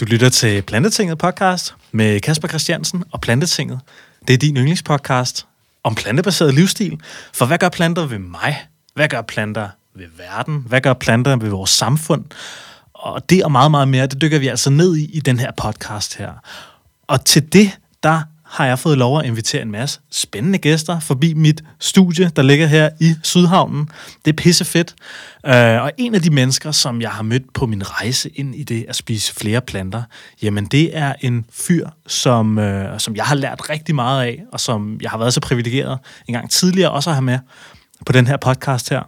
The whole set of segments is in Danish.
Du lytter til Plantetinget podcast med Kasper Christiansen og Plantetinget. Det er din yndlingspodcast om plantebaseret livsstil. For hvad gør planter ved mig? Hvad gør planter ved verden? Hvad gør planter ved vores samfund? Og det og meget, meget mere, det dykker vi altså ned i i den her podcast her. Og til det, der har jeg fået lov at invitere en masse spændende gæster forbi mit studie, der ligger her i Sydhavnen. Det er pisse fedt. Øh, og en af de mennesker, som jeg har mødt på min rejse ind i det at spise flere planter, jamen det er en fyr, som, uh, som jeg har lært rigtig meget af, og som jeg har været så privilegeret en gang tidligere også at have med på den her podcast her.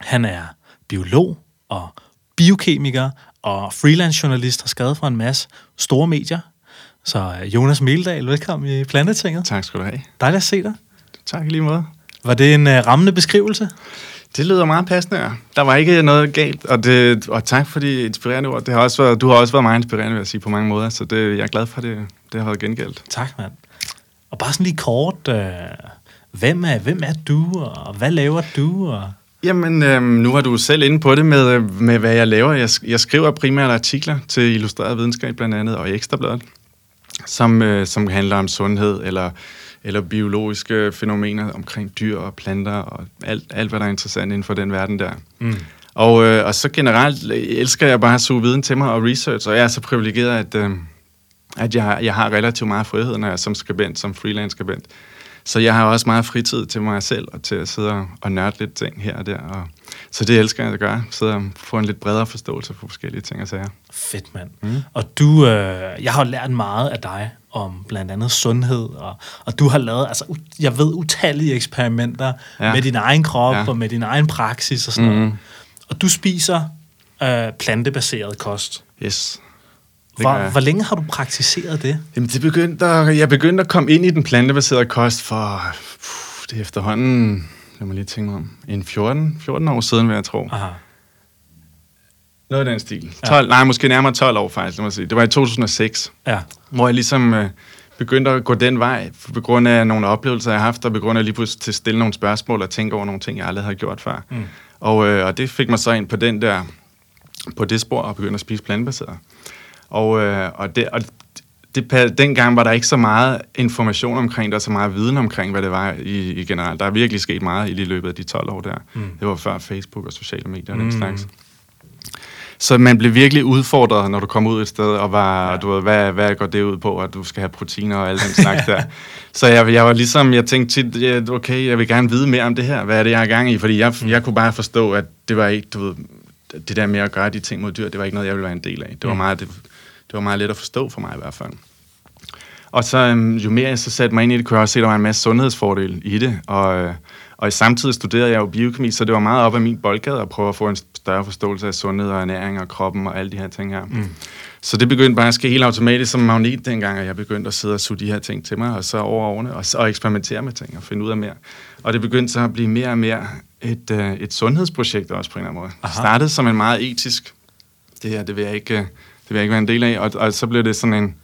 Han er biolog og biokemiker og freelance journalist, har skrevet for en masse store medier så øh, Jonas Meldal, velkommen i Plantetinget. Tak skal du have. Dejligt at se dig. Tak i lige måde. Var det en uh, rammende beskrivelse? Det lyder meget passende, ja. Der var ikke noget galt, og, det, og tak for de inspirerende ord. Det har også været, du har også været meget inspirerende, vil jeg sige, på mange måder, så det, jeg er glad for, det, det har været gengældt. Tak, mand. Og bare sådan lige kort, uh, hvem, er, hvem er du, og hvad laver du? Og Jamen, øh, nu var du selv inde på det med, med hvad jeg laver. Jeg, jeg skriver primært artikler til Illustreret Videnskab blandt andet, og Ekstrabladet som, øh, som handler om sundhed eller, eller biologiske fænomener omkring dyr og planter og alt, alt hvad der er interessant inden for den verden der. Mm. Og, øh, og så generelt elsker jeg bare at suge viden til mig og research, og jeg er så privilegeret, at, øh, at jeg, jeg har relativt meget frihed, når jeg er som skribent, som freelance skribent. Så jeg har også meget fritid til mig selv, og til at sidde og nørde lidt ting her og der. Og, så det elsker jeg at gøre. Sidde og få en lidt bredere forståelse for forskellige ting og sager. Fedt, mand. Mm. Og du, øh, jeg har lært meget af dig om blandt andet sundhed, og, og du har lavet, altså, jeg ved, utallige eksperimenter ja. med din egen krop ja. og med din egen praksis og sådan mm. noget. Og du spiser øh, plantebaseret kost. Yes. Hvor, hvor længe har du praktiseret det? Jamen, det begyndte at, jeg begyndte at komme ind i den plantebaserede kost for pff, det er efterhånden, lad mig lige tænke mig om, en 14, 14 år siden, vil jeg tro. Aha. Noget af den stil. 12, ja. Nej, måske nærmere 12 år faktisk, lad mig sige. Det var i 2006, ja. hvor jeg ligesom øh, begyndte at gå den vej, på grund af nogle oplevelser, jeg har haft, og på grund af lige pludselig til at stille nogle spørgsmål og tænke over nogle ting, jeg aldrig havde gjort før. Mm. Og, øh, og det fik mig så ind på den der, på det spor, og begyndte at spise plantebaseret. Og, øh, og, det, og det, dengang var der ikke så meget information omkring, der så meget viden omkring, hvad det var i, i generelt. Der er virkelig sket meget i løbet af de 12 år der. Mm. Det var før Facebook og sociale medier og mm. den slags. Så man blev virkelig udfordret, når du kom ud et sted, og var, ja. du ved, hvad, hvad går det ud på, at du skal have proteiner og alt den slags der. Så jeg, jeg var ligesom, jeg tænkte tit, okay, jeg vil gerne vide mere om det her. Hvad er det, jeg er gang i? Fordi jeg, mm. jeg kunne bare forstå, at det var ikke, du ved, det der med at gøre de ting mod dyr, det var ikke noget, jeg ville være en del af. Det var mm. meget, det, det var meget let at forstå for mig i hvert fald. Og så øhm, jo mere jeg så satte mig ind i det, kunne jeg også se, at der var en masse sundhedsfordele i det. Og, øh, og samtidig studerede jeg jo biokemi, så det var meget op af min boldgade at prøve at få en større forståelse af sundhed og ernæring og kroppen og alle de her ting her. Mm. Så det begyndte bare at ske helt automatisk som magnet dengang, at jeg begyndte at sidde og suge de her ting til mig, og så over årene, og, så, og eksperimentere med ting og finde ud af mere. Og det begyndte så at blive mere og mere et, uh, et sundhedsprojekt også på en eller anden måde. Aha. Det startede som en meget etisk, det her, det vil jeg ikke, det vil jeg ikke være en del af, og, og så blev det sådan en,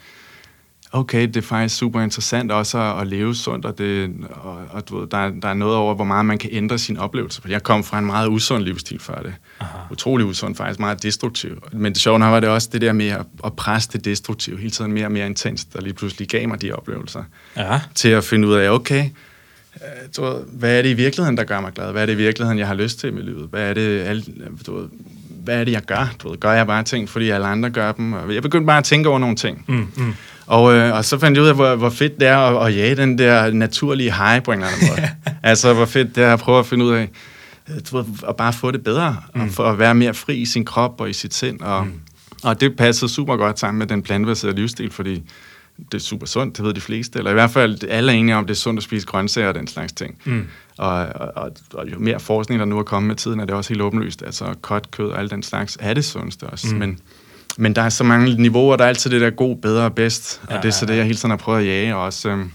okay, det er faktisk super interessant også at, at leve sundt, og, det, og, og du ved, der, der er noget over, hvor meget man kan ændre sin oplevelse. Jeg kom fra en meget usund livsstil før det. Aha. Utrolig usund, faktisk meget destruktiv. Men det sjove nok var det også det der med at, at presse det destruktive hele tiden mere og mere intenst, der lige pludselig gav mig de oplevelser. Ja. Til at finde ud af, okay, øh, du ved, hvad er det i virkeligheden, der gør mig glad? Hvad er det i virkeligheden, jeg har lyst til i livet? Hvad er det, alle, du ved, hvad er det, jeg gør? Du ved, gør jeg bare ting, fordi alle andre gør dem? Og jeg begyndte bare at tænke over nogle ting. Mm, mm. Og, øh, og så fandt jeg ud af, hvor, hvor fedt det er at, at jage den der naturlige high på en eller anden måde. altså, hvor fedt det er at prøve at finde ud af, øh, ved, at bare få det bedre, mm. og for at være mere fri i sin krop og i sit sind. Og, mm. og det passede super godt sammen med den plantebaserede livsstil, fordi det er super sundt, det ved de fleste, eller i hvert fald alle er enige om, det er sundt at spise grøntsager og den slags ting. Mm. Og, og, og, og jo mere forskning, der nu er kommet med tiden, er det også helt åbenlyst. Altså, kort kød og alt den slags er det sundeste også. Mm. Men, men der er så mange niveauer, der er altid det der god, bedre og bedst, ja, og det er så det, jeg hele tiden har prøvet at jage, og også, øhm,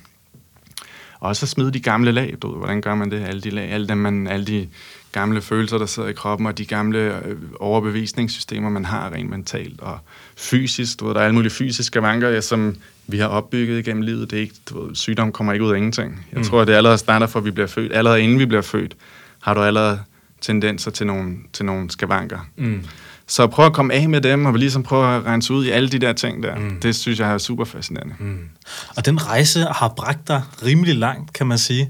også at smide de gamle lag, du ved, hvordan gør man det, alle de lag, alle, dem, man, alle de gamle følelser, der sidder i kroppen, og de gamle øh, overbevisningssystemer, man har rent mentalt og fysisk, du ved, der er alle mulige fysiske vanker, ja, som vi har opbygget igennem livet, det er ikke, du ved, sygdom kommer ikke ud af ingenting. Jeg mm. tror, at det allerede starter for, at vi bliver født. Allerede inden vi bliver født, har du allerede tendenser til nogle, til nogle skavanker. Mm Så prøv at komme af med dem, og ligesom prøve at rense ud i alle de der ting der. Mm. Det synes jeg er super fascinerende. Mm. Og den rejse har bragt dig rimelig langt, kan man sige.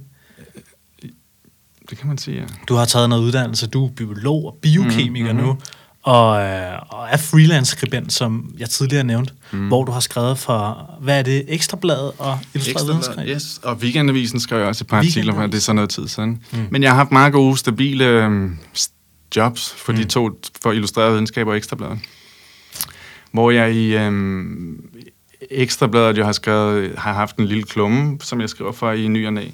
Det kan man sige, ja. Du har taget noget uddannelse, du er biolog og biokemiker mm, mm-hmm. nu, og, øh, og er freelance-skribent, som jeg tidligere nævnte, mm. hvor du har skrevet for, hvad er det, Ekstrabladet og Illustreret Videnskab? Yes, og Weekendavisen skrev jeg også et par artikler for, det er sådan noget tid siden. Mm. Men jeg har haft meget gode, stabile øh, jobs for mm. de to, for Illustreret Videnskab og Ekstrabladet. Hvor jeg i øh, Ekstrabladet jo har skrevet, har haft en lille klumme, som jeg skriver for i ny og næ.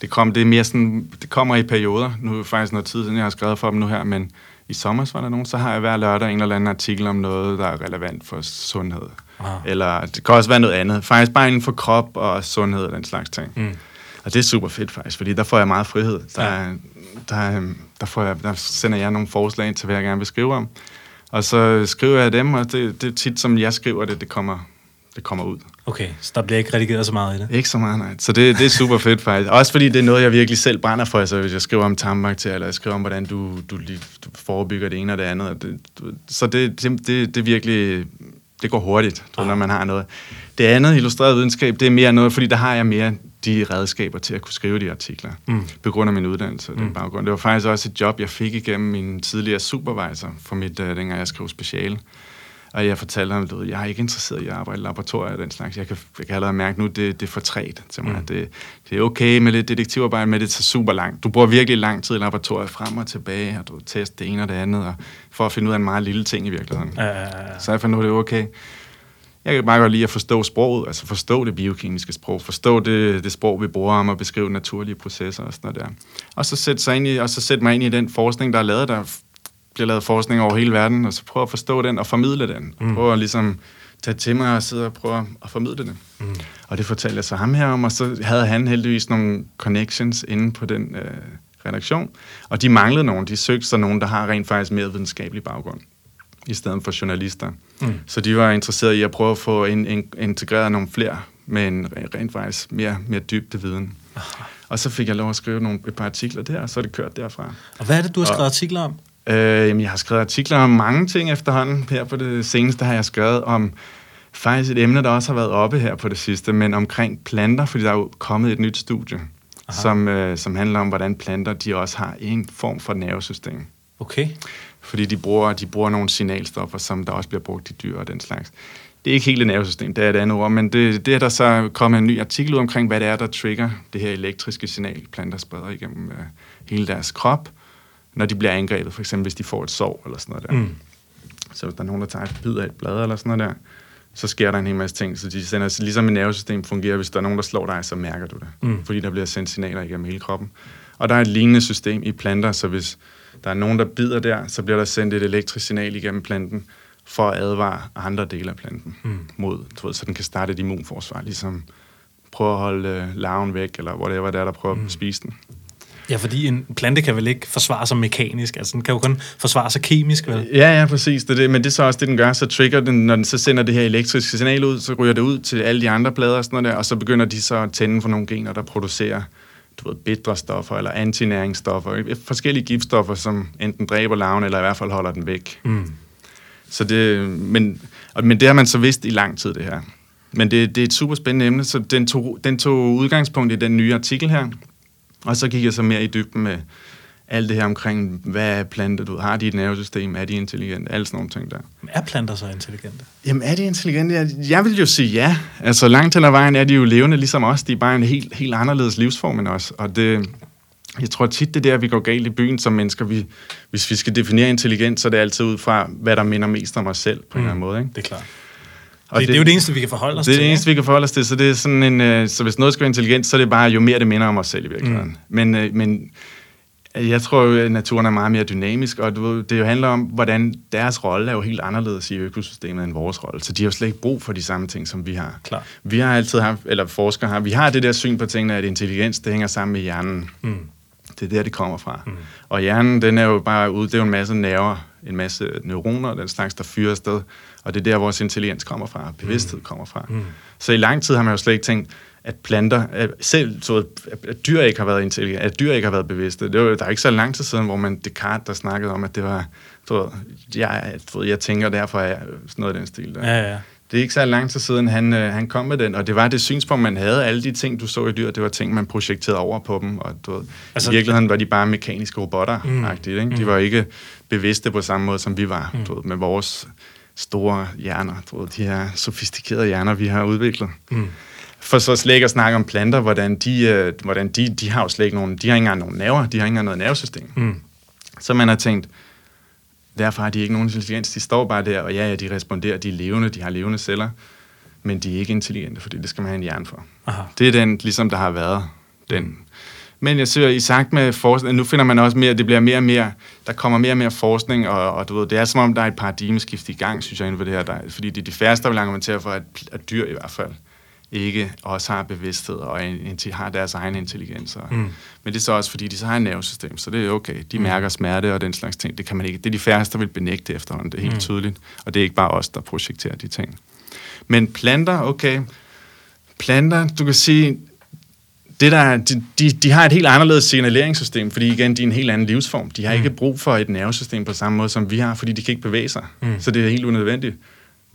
Det, kom, det, er mere sådan, det kommer i perioder. Nu er det faktisk noget tid siden, jeg har skrevet for dem nu her, men i sommer var der nogen, så har jeg hver lørdag en eller anden artikel om noget, der er relevant for sundhed. Ah. Eller det kan også være noget andet. Faktisk bare inden for krop og sundhed og den slags ting. Mm. Og det er super fedt faktisk, fordi der får jeg meget frihed. Der, ja. der, der, får jeg, der sender jeg nogle forslag til, hvad jeg gerne vil skrive om. Og så skriver jeg dem, og det, det er tit, som jeg skriver det, det kommer, det kommer ud. Okay, så der bliver ikke redigeret så meget i det? Ikke så meget, nej. Så det, det er super fedt faktisk. Også fordi det er noget, jeg virkelig selv brænder for. Altså, hvis jeg skriver om tarmbakterier, eller jeg skriver om, hvordan du, du, du forebygger det ene og det andet. Det, så det, det, det, det virkelig... Det går hurtigt, tror, ah. når man har noget. Det andet, illustreret videnskab, det er mere noget, fordi der har jeg mere de redskaber til at kunne skrive de artikler, mm. på grund af min uddannelse og den mm. baggrund. Det var faktisk også et job, jeg fik igennem min tidligere supervisor, for mit, uh, dengang jeg skrev speciale. Og jeg fortalte ham, at jeg er ikke interesseret i at arbejde i laboratorier og den slags. Jeg kan, jeg kan allerede mærke nu, det, det er for træt til mig. Mm. Det, det er okay med lidt detektivarbejde, men det tager super langt. Du bruger virkelig lang tid i laboratoriet frem og tilbage, og du tester det ene og det andet, og for at finde ud af en meget lille ting i virkeligheden. Uh. Så jeg fandt ud af, det er okay. Jeg kan bare godt lide at forstå sproget, altså forstå det biokemiske sprog, forstå det, det sprog, vi bruger om at beskrive naturlige processer og sådan noget der. Og så sætte, sig ind i, og så sætte mig ind i den forskning, der er lavet, der bliver lavet forskning over hele verden, og så prøve at forstå den og formidle den. Mm. Prøve at ligesom tage til mig og sidde og prøve at formidle det. Mm. Og det fortalte jeg så ham her om, og så havde han heldigvis nogle connections inde på den øh, redaktion, og de manglede nogen. De søgte sig nogen, der har rent faktisk mere videnskabelig baggrund i stedet for journalister. Mm. Så de var interesserede i at prøve at få in, in, integreret nogle flere med en rent faktisk mere, mere dybde viden. Aha. Og så fik jeg lov at skrive nogle, et par artikler der, og så er det kørt derfra. Og hvad er det, du har skrevet og, artikler om? Øh, jamen, jeg har skrevet artikler om mange ting efterhånden. Her på det seneste har jeg skrevet om faktisk et emne, der også har været oppe her på det sidste, men omkring planter, fordi der er jo kommet et nyt studie, som, øh, som handler om, hvordan planter de også har en form for nervesystem. Okay. Fordi de bruger, de bruger nogle signalstoffer, som der også bliver brugt i dyr og den slags. Det er ikke helt et nervesystem, det er et andet ord, men det, det er der så kommet en ny artikel ud omkring, hvad det er, der trigger det her elektriske signal, planter spreder igennem øh, hele deres krop når de bliver angrebet, for eksempel hvis de får et sår eller sådan noget der. Mm. Så hvis der er nogen, der tager et bid af et blad eller sådan noget der, så sker der en hel masse ting. Så de sender, ligesom et nervesystem fungerer, hvis der er nogen, der slår dig, så mærker du det. Mm. Fordi der bliver sendt signaler igennem hele kroppen. Og der er et lignende system i planter, så hvis der er nogen, der bider der, så bliver der sendt et elektrisk signal igennem planten, for at advare andre dele af planten mm. mod, du ved, så den kan starte et immunforsvar, ligesom prøve at holde øh, larven væk, eller whatever det er, der prøver mm. at spise den. Ja, fordi en plante kan vel ikke forsvare sig mekanisk, altså den kan jo kun forsvare sig kemisk, vel? Ja, ja, præcis. Det, det, men det er så også det, den gør. Så trigger den, når den så sender det her elektriske signal ud, så ryger det ud til alle de andre plader og sådan noget der, og så begynder de så at tænde for nogle gener, der producerer du ved, bitre stoffer eller antinæringsstoffer, forskellige giftstoffer, som enten dræber larven, eller i hvert fald holder den væk. Mm. Så det, men, men det har man så vidst i lang tid, det her. Men det, det er et super spændende emne, så den tog, den tog udgangspunkt i den nye artikel her, og så gik jeg så mere i dybden med alt det her omkring, hvad er planter, du har de et nervesystem, er de intelligente, alle sådan nogle ting der. Er planter så intelligente? Jamen er de intelligente? Jeg vil jo sige ja. Altså langt hen ad vejen er de jo levende ligesom os. De er bare en helt, helt anderledes livsform end os. Og det, jeg tror tit, det er der, vi går galt i byen som mennesker. Vi, hvis vi skal definere intelligens, så er det altid ud fra, hvad der minder mest om os selv, på mm, en eller anden mm, måde. Ikke? Det er klart. Og det, det, det er jo det eneste, vi kan forholde os til. Det er det eneste, vi kan forholde os til. Så, det er sådan en, øh, så hvis noget skal være intelligent, så er det bare, jo mere det minder om os selv i virkeligheden. Mm. Men, øh, men øh, jeg tror jo, at naturen er meget mere dynamisk, og du, det jo handler om, hvordan deres rolle er jo helt anderledes i økosystemet end vores rolle. Så de har jo slet ikke brug for de samme ting, som vi har. Klar. Vi har altid haft, eller forskere har, vi har det der syn på tingene, at intelligens, det hænger sammen med hjernen. Mm. Det er der, det kommer fra. Mm. Og hjernen, den er jo bare ude, det er jo en masse nerver, en masse neuroner, den slags, der fyrer afsted. Og det er der, vores intelligens kommer fra, bevidsthed mm. kommer fra. Mm. Så i lang tid har man jo slet ikke tænkt, at planter, at selv så at dyr ikke har været intelligente, at dyr ikke har været bevidste. Det var, der er ikke så lang tid siden, hvor man Descartes, der snakkede om, at det var Du ved, jeg, du ved, jeg tænker, derfor er jeg sådan noget af den stil der. Ja, ja. Det er ikke så lang tid siden, han, øh, han kom med den, og det var det synspunkt, man havde. Alle de ting, du så i dyr, det var ting, man projekterede over på dem. Og du ved, altså, I virkeligheden var de bare mekaniske robotter mm, ikke? De mm. var ikke bevidste på samme måde, som vi var Mm. du ved, med vores store hjerner. Du ved, de her sofistikerede hjerner, vi har udviklet. Mm. For så slet ikke at snakke om planter, hvordan de, øh, hvordan de, de har jo slet ikke nogen, de har ikke engang nogen nerver, de har ikke engang noget nervesystem. Mm. Så man har tænkt, derfor har de ikke nogen intelligens, de står bare der, og ja, ja, de responderer, de er levende, de har levende celler, men de er ikke intelligente, fordi det skal man have en hjerne for. Aha. Det er den, ligesom der har været, den. Men jeg synes, i sagt med forskning, nu finder man også mere, det bliver mere og mere, der kommer mere og mere forskning, og, og du ved, det er som om, der er et paradigmeskift i gang, synes jeg, inden for det her, der, fordi det er de færreste, der vil argumentere for, at, at dyr i hvert fald ikke også har bevidsthed og har deres egen intelligens. Og, Mm. Men det er så også, fordi de så har et nervesystem, så det er okay. De mærker smerte og den slags ting. Det kan man ikke. Det er de færreste, der vil benægte efterhånden. Det er helt Mm. mm. tydeligt. Og det er ikke bare os, der projekterer de ting. Men planter, okay. Planter, du kan sige, det der, de, de, de har et helt anderledes signaleringssystem, fordi igen, de er en helt anden livsform. De har Mm. ikke brug for et nervesystem på samme måde, som vi har, fordi de kan ikke bevæge sig. Mm. Så det er helt unødvendigt.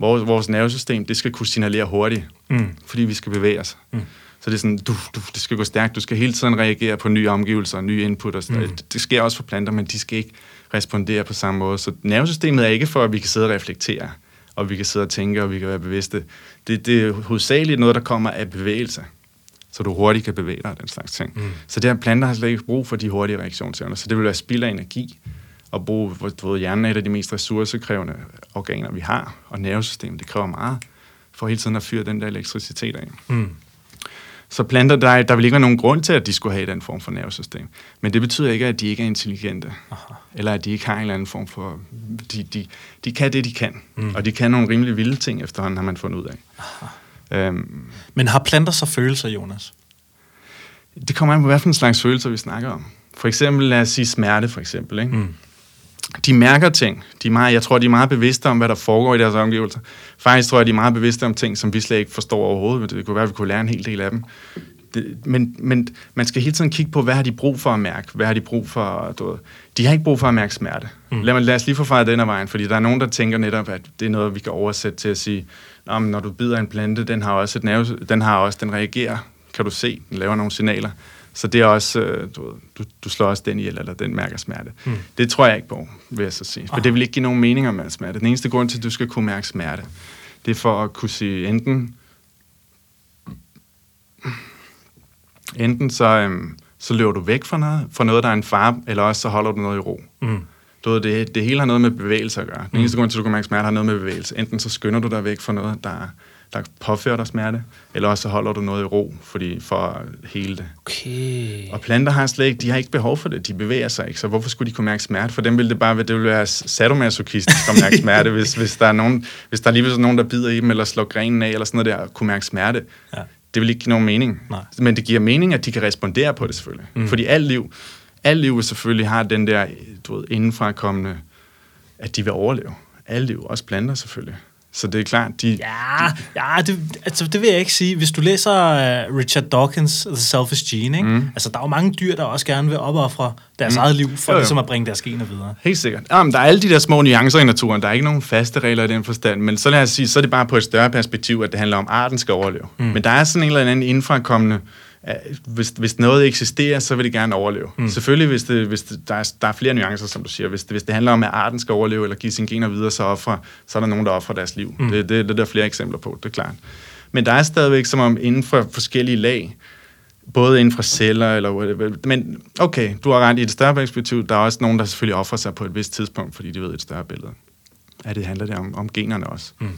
Vores, vores nervesystem, det skal kunne signalere hurtigt, Mm. fordi vi skal bevæge os. Mm. Så det er sådan, du, du, det skal gå stærkt. Du skal hele tiden reagere på nye omgivelser og nye input. Og. Mm. Det, det sker også for planter, men de skal ikke respondere på samme måde. Så nervesystemet er ikke for, at vi kan sidde og reflektere, og vi kan sidde og tænke, og vi kan være bevidste. Det, det er hovedsageligt noget, der kommer af bevægelse. Så du hurtigt kan bevæge dig og den slags ting. Mm. Så det her planter har slet ikke brug for de hurtige reaktionsevner. Så det vil være spild af energi at bruge, hvor du ved, hjernen er et af de mest ressourcekrævende organer, vi har, og nervesystemet, det kræver meget for hele tiden at fyre den der elektricitet af. Mm. Så planter, der, der vil ikke være nogen grund til, at de skulle have den form for nervesystem. Men det betyder ikke, at de ikke er intelligente. Aha. Eller at de ikke har en eller anden form for... De, de, de kan det, de kan. Mm. Og de kan nogle rimelig vilde ting efterhånden, har man fundet ud af. Øhm, Men har planter så følelser, Jonas? det kommer an på, hvad for en slags følelser, vi snakker om. For eksempel, lad os sige smerte, for eksempel. Ikke? Mm. De mærker ting. De er meget, jeg tror, de er meget bevidste om, hvad der foregår i deres omgivelser. Faktisk tror jeg, de er meget bevidste om ting, som vi slet ikke forstår overhovedet. Men det kunne være, at vi kunne lære en hel del af dem. Det, men, men man skal hele tiden kigge på, hvad har de brug for at mærke? Hvad har de brug for? Du ved. De har ikke brug for at mærke smerte. Mm. Lad, mig, lad os lige få fejret den af vejen, fordi der er nogen, der tænker netop, at det er noget, vi kan oversætte til at sige, Nå, men når du bider en plante, den har også et nerve, den har også, den reagerer, kan du se, den laver nogle signaler. Så det er også, øh, du, du, du slår også den ihjel, eller den mærker smerte. Mm. Mm. Det tror jeg ikke på, vil jeg så sige. For Ah. det vil ikke give nogen mening om at smerte. Den eneste grund til, at du skal kunne mærke smerte, det er for at kunne sige enten, enten så, øhm, så løber du væk fra noget, fra noget, der er en fare, eller også så holder du noget i ro. Mm. Du ved, det, det hele har noget med bevægelse at gøre. Den eneste grund til, at du kan mærke smerte, har noget med bevægelse. Enten så skynder du dig væk fra noget, der, der påfører dig smerte, eller også så holder du noget i ro, fordi for at hele det. Okay. Og planter har slet ikke, de har ikke behov for det, de bevæger sig ikke, så hvorfor skulle de kunne mærke smerte? For dem ville det bare være, det ville være sadomasochistisk at mærke smerte, hvis, hvis, der er nogen, hvis der er lige nogen, der bider i dem, eller slår grenen af, eller sådan noget der, kunne mærke smerte. Ja. Det vil ikke give nogen mening. Nej. Men det giver mening, at de kan respondere på det selvfølgelig. Mm. Fordi alt liv, alt liv selvfølgelig har den der, du ved, indenfrakommende, at de vil overleve. Alt liv, også planter selvfølgelig. Så det er klart, de... Ja, ja det, altså, det vil jeg ikke sige. Hvis du læser uh, Richard Dawkins' The Selfish Gene, ikke? Mm. altså der er jo mange dyr, der også gerne vil opoffre deres mm. eget liv, for Jo, jo. ligesom at bringe deres gener videre. Helt sikkert. Jamen, der er alle de der små nuancer i naturen. Der er ikke nogen faste regler i den forstand. Men så lad os sige, så er det bare på et større perspektiv, at det handler om, at arten skal overleve. Mm. Men der er sådan en eller anden indfrakommende... at Hvis, hvis noget eksisterer, så vil det gerne overleve. Mm. Selvfølgelig, hvis, det, hvis det, der, er, der er flere nuancer, som du siger. Hvis det, hvis det handler om, at arten skal overleve, eller give sine gener videre, så, offre, så er der nogen, der offrer deres liv. Mm. Det, det, det er der flere eksempler på, det er klart. Men der er stadigvæk som om inden for forskellige lag, både inden for celler, eller whatever. Men okay, du har ret i et større perspektiv. Der er også nogen, der selvfølgelig offrer sig på et vist tidspunkt, fordi de ved et større billede. Ja, det handler det om, om generne også. Mm.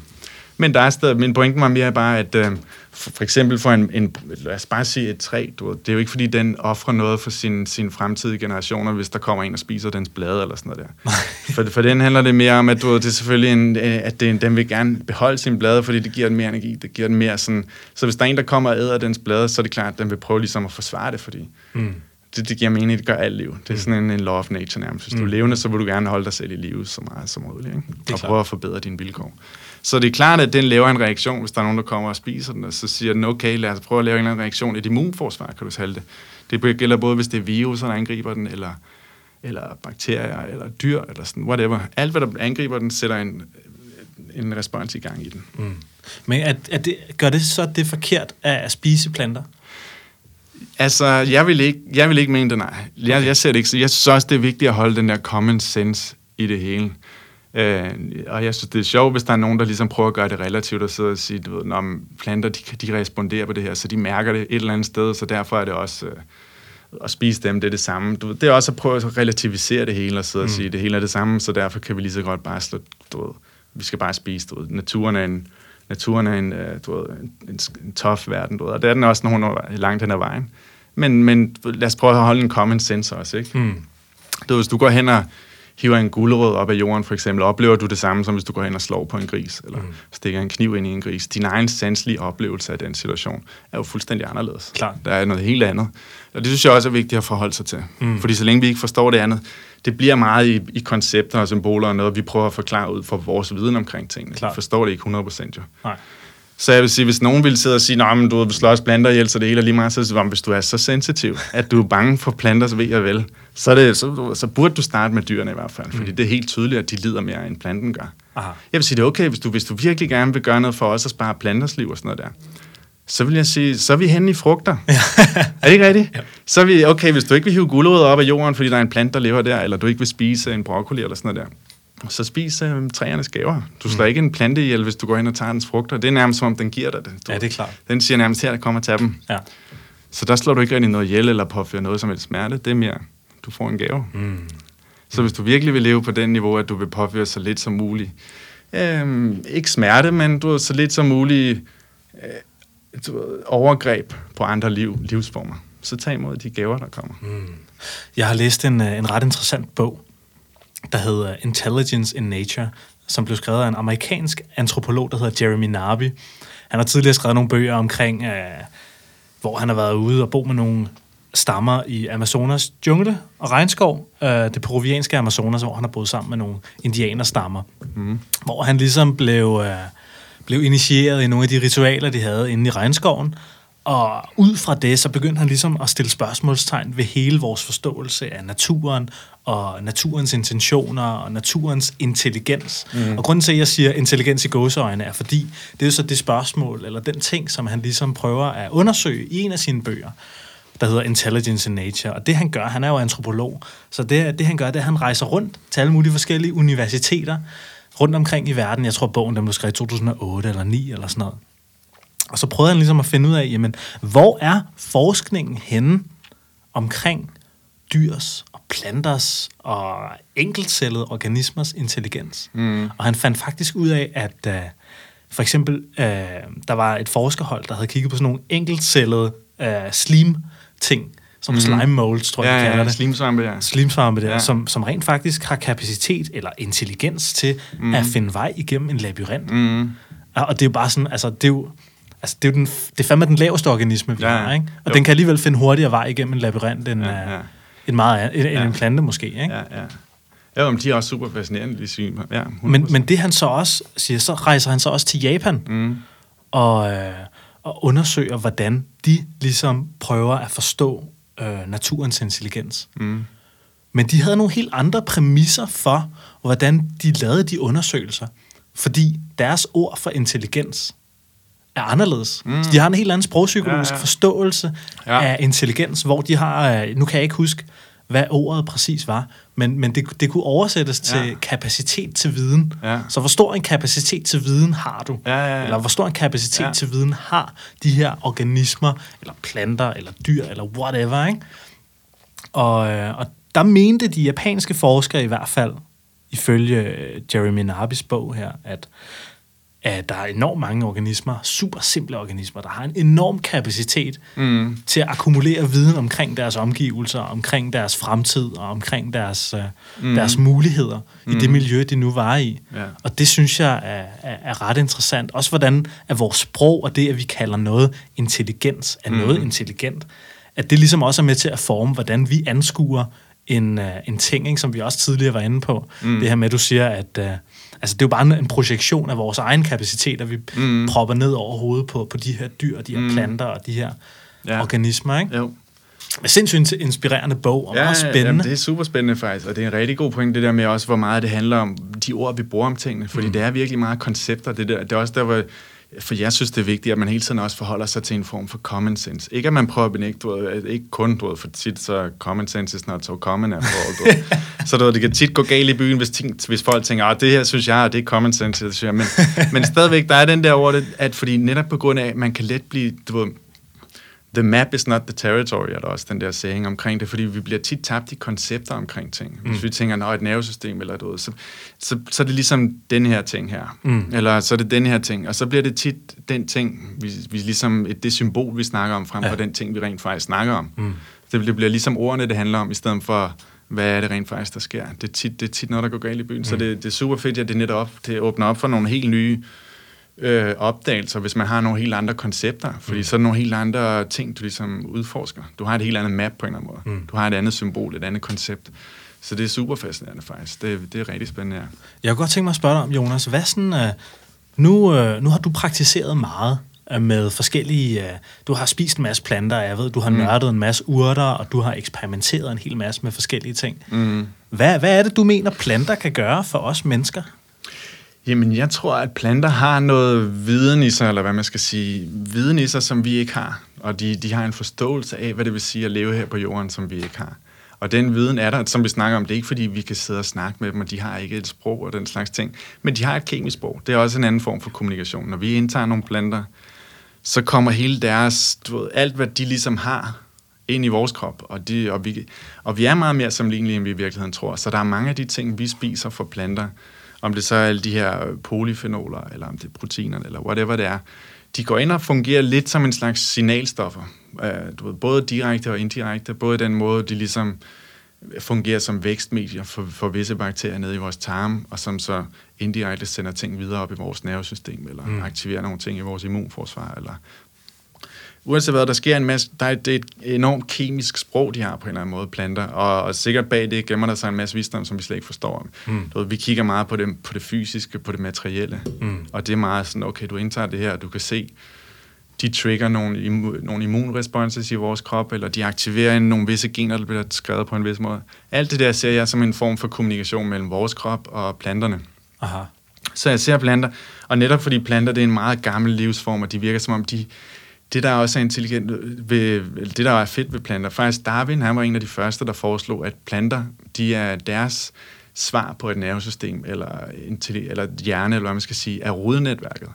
Men der er stadig, min pointe var mere bare, at øh, for, for eksempel for en, en, lad os bare sige et træ, du ved, det er jo ikke fordi, den offrer noget for sine sin fremtidige generationer, hvis der kommer en og spiser dens blade eller sådan noget der. for, for den handler det mere om, at du ved, det er selvfølgelig en, øh, at det, den vil gerne beholde sine blade, fordi det giver den mere energi, det giver den mere sådan, så hvis der er en, der kommer og æder dens blade, så er det klart, at den vil prøve ligesom at forsvare det, fordi Mm. det, det giver mening, det gør alt liv. Det er sådan en, en law of nature nærmest. Hvis du er Mm. levende, så vil du gerne holde dig selv i live så meget som muligt, ikke? og prøve at forbedre dine vilkår. Så det er klart, at den laver en reaktion, hvis der er nogen, der kommer og spiser den, og så siger den, okay, lad os prøve at lave en eller anden reaktion. Et immunforsvar, kan du kalde det. Det gælder både, hvis det er viruser, der angriber den, eller, eller bakterier, eller dyr, eller sådan, whatever. Alt, hvad der angriber den, sætter en, en respons i gang i den. Mm. Men er, er det, gør det så det forkert at spise planter? Altså, jeg vil ikke, jeg vil ikke mene det, nej. Jeg, jeg ser det ikke. Så jeg synes også, det er vigtigt at holde den der common sense i det hele. Øh, og jeg synes, det er sjovt, hvis der er nogen, der ligesom prøver at gøre det relativt og sidder og sige, du ved, når planter, de, de responderer på det her, så de mærker det et eller andet sted, så derfor er det også... Øh, at spise dem, det er det samme. Du det er også at prøve at relativisere det hele og sidde mm. og sige, det hele er det samme, så derfor kan vi lige så godt bare slå, du ved, vi skal bare spise, du ved. Naturen er en, naturen er en, øh, du ved, en, en, en tough verden, du ved, og det er den også nogle langt hen ad vejen. Men, men lad os prøve at holde en common sense også, ikke? Mm. Du, hvis du går hen og hiver en gulerod op af jorden, for eksempel, oplever du det samme, som hvis du går hen og slår på en gris, eller mm. stikker en kniv ind i en gris. Din egen sanselige oplevelse af den situation er jo fuldstændig anderledes. Klar. Der er noget helt andet. Og det synes jeg også er vigtigt at forholde sig til. Mm. Fordi så længe vi ikke forstår det andet, det bliver meget i, i koncepter og symboler og noget, vi prøver at forklare ud fra vores viden omkring tingene. Klar. Vi forstår det ikke 100% jo. Nej. Så jeg vil sige, hvis nogen ville sidde og sige, at du vil slå os planter ihjel, så det hele er lige meget, så sige, hvis du er så sensitiv, at du er bange for planter, så ved jeg vel, så, er det, så, så burde du starte med dyrene i hvert fald, fordi mm. det er helt tydeligt, at de lider mere, end planten gør. Aha. Jeg vil sige, det er okay, hvis du, hvis du virkelig gerne vil gøre noget for os at spare planters liv og sådan noget der, så vil jeg sige, så er vi henne i frugter. Ja. er det ikke rigtigt? Ja. Så er vi, okay, hvis du ikke vil hive gulerødder op af jorden, fordi der er en plante, der lever der, eller du ikke vil spise en broccoli eller sådan noget der, så spis øh, træernes gaver. Du slår mm. ikke en plante ihjel, hvis du går ind og tager dens frugter. Det er nærmest som om, den giver dig det. Du, ja, det er klart. Den siger nærmest her, der kommer til dem. Ja. Så der slår du ikke rigtig noget ihjel eller påfører noget som helst smerte. Det er mere, du får en gave. Mm. Så hvis du virkelig vil leve på den niveau, at du vil påføre så lidt som muligt, øh, ikke smerte, men du så lidt som muligt øh, du overgreb på andre liv, livsformer, så tag imod de gaver, der kommer. Mm. Jeg har læst en, øh, en ret interessant bog, der hedder Intelligence in Nature, som blev skrevet af en amerikansk antropolog, der hedder Jeremy Narby. Han har tidligere skrevet nogle bøger omkring, øh, hvor han har været ude og bo med nogle stammer i Amazonas jungle og regnskov, øh, det peruvianske Amazonas, hvor han har boet sammen med nogle indianerstammer. Mm. Hvor han ligesom blev, øh, blev initieret i nogle af de ritualer, de havde inde i regnskoven, og ud fra det, så begyndte han ligesom at stille spørgsmålstegn ved hele vores forståelse af naturen, og naturens intentioner, og naturens intelligens. Mm. Og grunden til, at jeg siger intelligens i gåseøjne, er fordi, det er jo så det spørgsmål, eller den ting, som han ligesom prøver at undersøge i en af sine bøger, der hedder Intelligence in Nature. Og det han gør, han er jo antropolog, så det, det han gør, det er, at han rejser rundt til alle mulige forskellige universiteter rundt omkring i verden. Jeg tror, bogen den blev skrevet i 2008 eller 9 eller sådan noget. Og så prøvede han ligesom at finde ud af, jamen, hvor er forskningen henne omkring dyrs planters og enkeltcellede organismers intelligens. Mm. Og han fandt faktisk ud af, at uh, for eksempel, uh, der var et forskerhold, der havde kigget på sådan nogle enkeltcellede uh, slim-ting, som mm. slime molds, tror jeg, ja, de kalder ja, det. Slimsvampe, ja. Slimsvampe der, ja. som, som rent faktisk har kapacitet eller intelligens til mm. at finde vej igennem en labyrint. Mm. Og det er jo bare sådan, altså det er jo, altså, det er jo den, det er fandme den laveste organisme, vi ja, har, ikke? Og jo. den kan alligevel finde hurtigere vej igennem en labyrint, end, ja, ja. End, meget, end, ja. en plante måske, ikke? Ja, ja. Ja, men de er også super fascinerende, de svin. Ja, men, men det han så også siger, så rejser han så også til Japan, mm. og, øh, og undersøger, hvordan de ligesom prøver at forstå øh, naturens intelligens. Mm. Men de havde nogle helt andre præmisser for, hvordan de lavede de undersøgelser. Fordi deres ord for intelligens er anderledes. Mm. De har en helt anden sprogpsykologisk ja, ja. forståelse ja. af intelligens, hvor de har, øh, nu kan jeg ikke huske, hvad ordet præcis var, men, men det, det kunne oversættes ja. til kapacitet til viden. Ja. Så hvor stor en kapacitet til viden har du? Ja, ja, ja. Eller hvor stor en kapacitet ja. til viden har de her organismer, eller planter, eller dyr, eller whatever, ikke? Og, øh, og der mente de japanske forskere i hvert fald, ifølge Jeremy Narbis bog her, at at der er enormt mange organismer, super simple organismer, der har en enorm kapacitet mm. til at akkumulere viden omkring deres omgivelser, omkring deres fremtid og omkring deres, uh, mm. deres muligheder mm. i det mm. miljø, de nu var i. Ja. Og det synes jeg er, er, er ret interessant. Også hvordan at vores sprog og det, at vi kalder noget intelligens, er mm. noget intelligent, at det ligesom også er med til at forme, hvordan vi anskuer en, uh, en ting, ikke, som vi også tidligere var inde på. Mm. Det her med, at du siger, at... Uh, Altså, det er jo bare en projektion af vores egen kapacitet, at vi mm. propper ned over hovedet på, på de her dyr, de her mm. planter og de her ja. organismer, ikke? Jo. sindssygt inspirerende bog, og ja, meget spændende. Jamen, det er super spændende faktisk, og det er en rigtig god point, det der med også, hvor meget det handler om de ord, vi bruger om tingene, fordi mm. det er virkelig meget koncepter. Det, der, det er også der, hvor for jeg synes, det er vigtigt, at man hele tiden også forholder sig til en form for common sense. Ikke at man prøver at benægte, du ved, ikke kun, du ved, for tit så common sense is not so common at all, du. Så du ved, det kan tit gå galt i byen, hvis, ting, hvis folk tænker, at det her synes jeg, og det er common sense, det synes jeg. Men, men stadigvæk, der er den der over det, at fordi netop på grund af, at man kan let blive, du ved, the map is not the territory, er der også den der saying omkring det, fordi vi bliver tit tabt i koncepter omkring ting. Hvis mm. vi tænker, nå, et nervesystem eller noget, så, så, så er det ligesom den her ting her, mm. eller så er det den her ting, og så bliver det tit den ting, vi, vi ligesom, et, det symbol, vi snakker om, frem for ja. den ting, vi rent faktisk snakker om. Mm. Det, det bliver ligesom ordene, det handler om, i stedet for, hvad er det rent faktisk, der sker. Det er tit, det er tit noget, der går galt i byen, mm. så det, det er super fedt, at det netop op, det åbner op for nogle helt nye øh, opdagelser, hvis man har nogle helt andre koncepter, fordi mm. så er der nogle helt andre ting, du ligesom udforsker. Du har et helt andet map på en eller anden måde. Mm. Du har et andet symbol, et andet koncept. Så det er super fascinerende faktisk. Det, det er rigtig spændende, ja. Jeg kunne godt tænke mig at spørge dig om, Jonas, hvad sådan, uh, nu, uh, nu har du praktiseret meget uh, med forskellige... Uh, du har spist en masse planter, jeg ved, du har mm. nørdet en masse urter, og du har eksperimenteret en hel masse med forskellige ting. Mm. Hvad, hvad er det, du mener, planter kan gøre for os mennesker? Jamen, jeg tror, at planter har noget viden i sig, eller hvad man skal sige, viden i sig, som vi ikke har. Og de, de har en forståelse af, hvad det vil sige at leve her på jorden, som vi ikke har. Og den viden er der, som vi snakker om, det er ikke fordi, vi kan sidde og snakke med dem, og de har ikke et sprog og den slags ting. Men de har et kemisk sprog. Det er også en anden form for kommunikation. Når vi indtager nogle planter, så kommer hele deres, du ved, alt hvad de ligesom har, ind i vores krop, og, de, og, vi, og vi er meget mere sammenlignelige, end vi i virkeligheden tror. Så der er mange af de ting, vi spiser fra planter, om det så er alle de her polyfenoler, eller om det er proteinerne, eller whatever det er, de går ind og fungerer lidt som en slags signalstoffer. Øh, du ved, både direkte og indirekte, både den måde, de ligesom fungerer som vækstmedier for, for visse bakterier nede i vores tarme, og som så indirekte sender ting videre op i vores nervesystem, eller mm. aktiverer nogle ting i vores immunforsvar, eller uanset hvad, der sker en masse, der er, det er et enormt kemisk sprog, de har på en eller anden måde, planter, og, og sikkert bag det gemmer der sig en masse visdom, som vi slet ikke forstår. Mm. Du ved, vi kigger meget på det, på det fysiske, på det materielle, mm. og det er meget sådan, okay, du indtager det her, du kan se, de trigger nogle, immu, nogle immunresponses i vores krop, eller de aktiverer nogle visse gener, der bliver skrevet på en vis måde. Alt det der ser jeg som en form for kommunikation mellem vores krop og planterne. Aha. Så jeg ser planter, og netop fordi planter det er en meget gammel livsform, og de virker som om de, det, der også er intelligent ved, det, der er fedt ved planter, faktisk Darwin, han var en af de første, der foreslog, at planter, de er deres svar på et nervesystem, eller, eller hjerne, eller hvad man skal sige, er rodnetværket.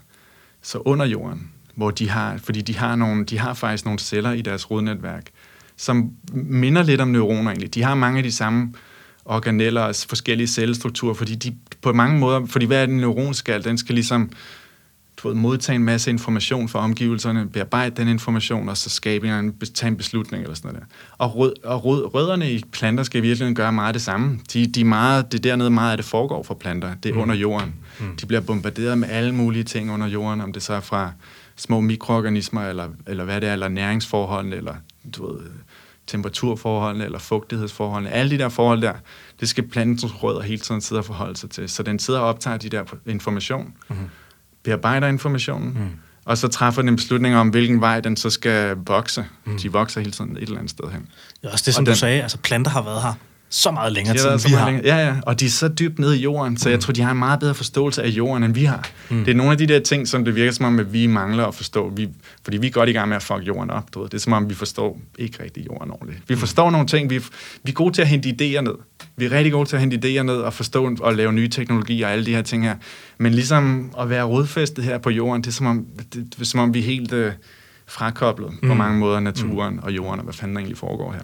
Så under jorden, hvor de har, fordi de har, nogle, de har faktisk nogle celler i deres rodnetværk, som minder lidt om neuroner egentlig. De har mange af de samme organeller og forskellige cellestrukturer, fordi de på mange måder, fordi hvad er den neuron skal? Den skal ligesom du ved, modtage en masse information fra omgivelserne, bearbejde den information, og så skabe en, tage en beslutning eller sådan noget der. Og, rød, og rød, rødderne i planter skal virkelig gøre meget det samme. De, de meget, det dernede meget af det foregår for planter. Det er mm. under jorden. Mm. De bliver bombarderet med alle mulige ting under jorden, om det så er fra små mikroorganismer, eller, eller hvad det er, eller næringsforholdene, eller du ved, temperaturforholdene, eller fugtighedsforholdene. Alle de der forhold der, det skal plantens rødder hele tiden sidde og forholde sig til. Så den sidder og optager de der information. Mm bearbejder informationen, mm. og så træffer den en beslutning om, hvilken vej den så skal vokse. Mm. De vokser hele tiden et eller andet sted hen. Er også det, som og du den, sagde, altså planter har været her så meget længere tid, end vi har. Længere. Ja, ja, og de er så dybt nede i jorden, så mm. jeg tror, de har en meget bedre forståelse af jorden, end vi har. Mm. Det er nogle af de der ting, som det virker som om, at vi mangler at forstå, vi, fordi vi er godt i gang med at fuck jorden op. Du ved. Det er som om, vi forstår ikke rigtig jorden ordentligt. Vi mm. forstår nogle ting, vi, vi er gode til at hente idéer ned. Vi er rigtig gode til at hente idéer ned og forstå og lave nye teknologier og alle de her ting her. Men ligesom at være rodfæstet her på jorden, det er som om, det, det er, som om vi er helt øh, frakoblet mm. på mange måder naturen mm. og jorden, og hvad fanden der egentlig foregår her.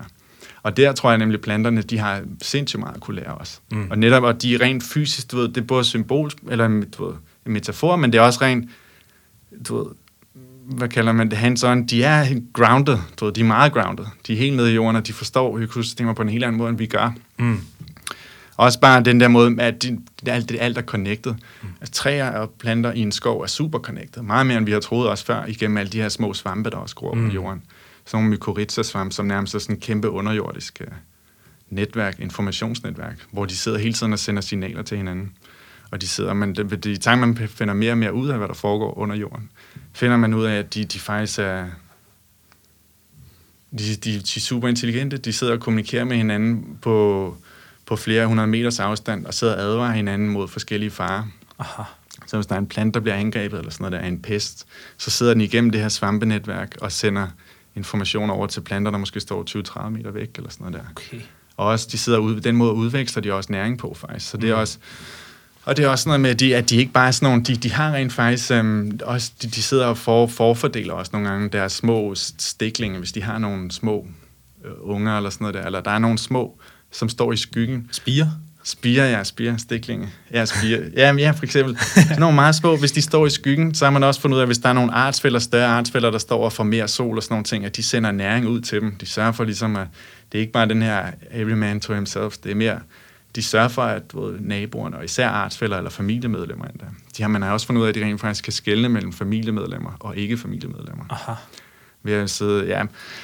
Og der tror jeg nemlig, planterne, de har sindssygt meget at kunne lære os. Mm. Og netop, at de er rent fysisk, du ved, det er både symbol, eller du ved, en metafor, men det er også rent, du ved, hvad kalder man det, hands on, de er grounded, du ved, de er meget grounded. De er helt nede i jorden, og de forstår økosystemer på en helt anden måde, end vi gør. Mm. Også bare den der måde, at de, alt, det, alt er connected. Mm. Altså, træer og planter i en skov er super connected. Meget mere, end vi har troet også før, igennem alle de her små svampe, der også gror mm. på jorden sådan nogle mykorrhizasvamp, som nærmest er sådan en kæmpe underjordisk uh, netværk, informationsnetværk, hvor de sidder hele tiden og sender signaler til hinanden. Og de sidder, men det, det, i takt man finder mere og mere ud af, hvad der foregår under jorden, finder man ud af, at de, de faktisk er de, de, de er super intelligente, de sidder og kommunikerer med hinanden på, på flere hundrede meters afstand, og sidder og advarer hinanden mod forskellige farer. Aha. Så hvis der er en plante, der bliver angrebet, eller sådan noget, der er en pest, så sidder den igennem det her svampenetværk og sender information over til planter, der måske står 20-30 meter væk, eller sådan noget der. Okay. Og også, de sidder ud, den måde udveksler de også næring på, faktisk. Så det er mm. også, og det er også noget med, at de, at de ikke bare er sådan nogle, de, de har rent faktisk, øhm, også, de, de sidder og for, forfordeler også nogle gange deres små stiklinger, hvis de har nogle små øh, unger eller sådan noget der, eller der er nogle små, som står i skyggen. Spire? Spire, ja, spire, stiklinge. Ja, spire. Ja, ja, for eksempel. Sådan nogle meget små, hvis de står i skyggen, så har man også fundet ud af, at hvis der er nogle artsfælder, større artsfælder, der står og får mere sol og sådan nogle ting, at de sender næring ud til dem. De sørger for ligesom, at det er ikke bare den her every man to himself, det er mere, de sørger for, at både naboerne, og især artsfælder eller familiemedlemmer endda, de har, man har også fundet ud af, at de rent faktisk kan skelne mellem familiemedlemmer og ikke familiemedlemmer. Aha ved at sidde, ja,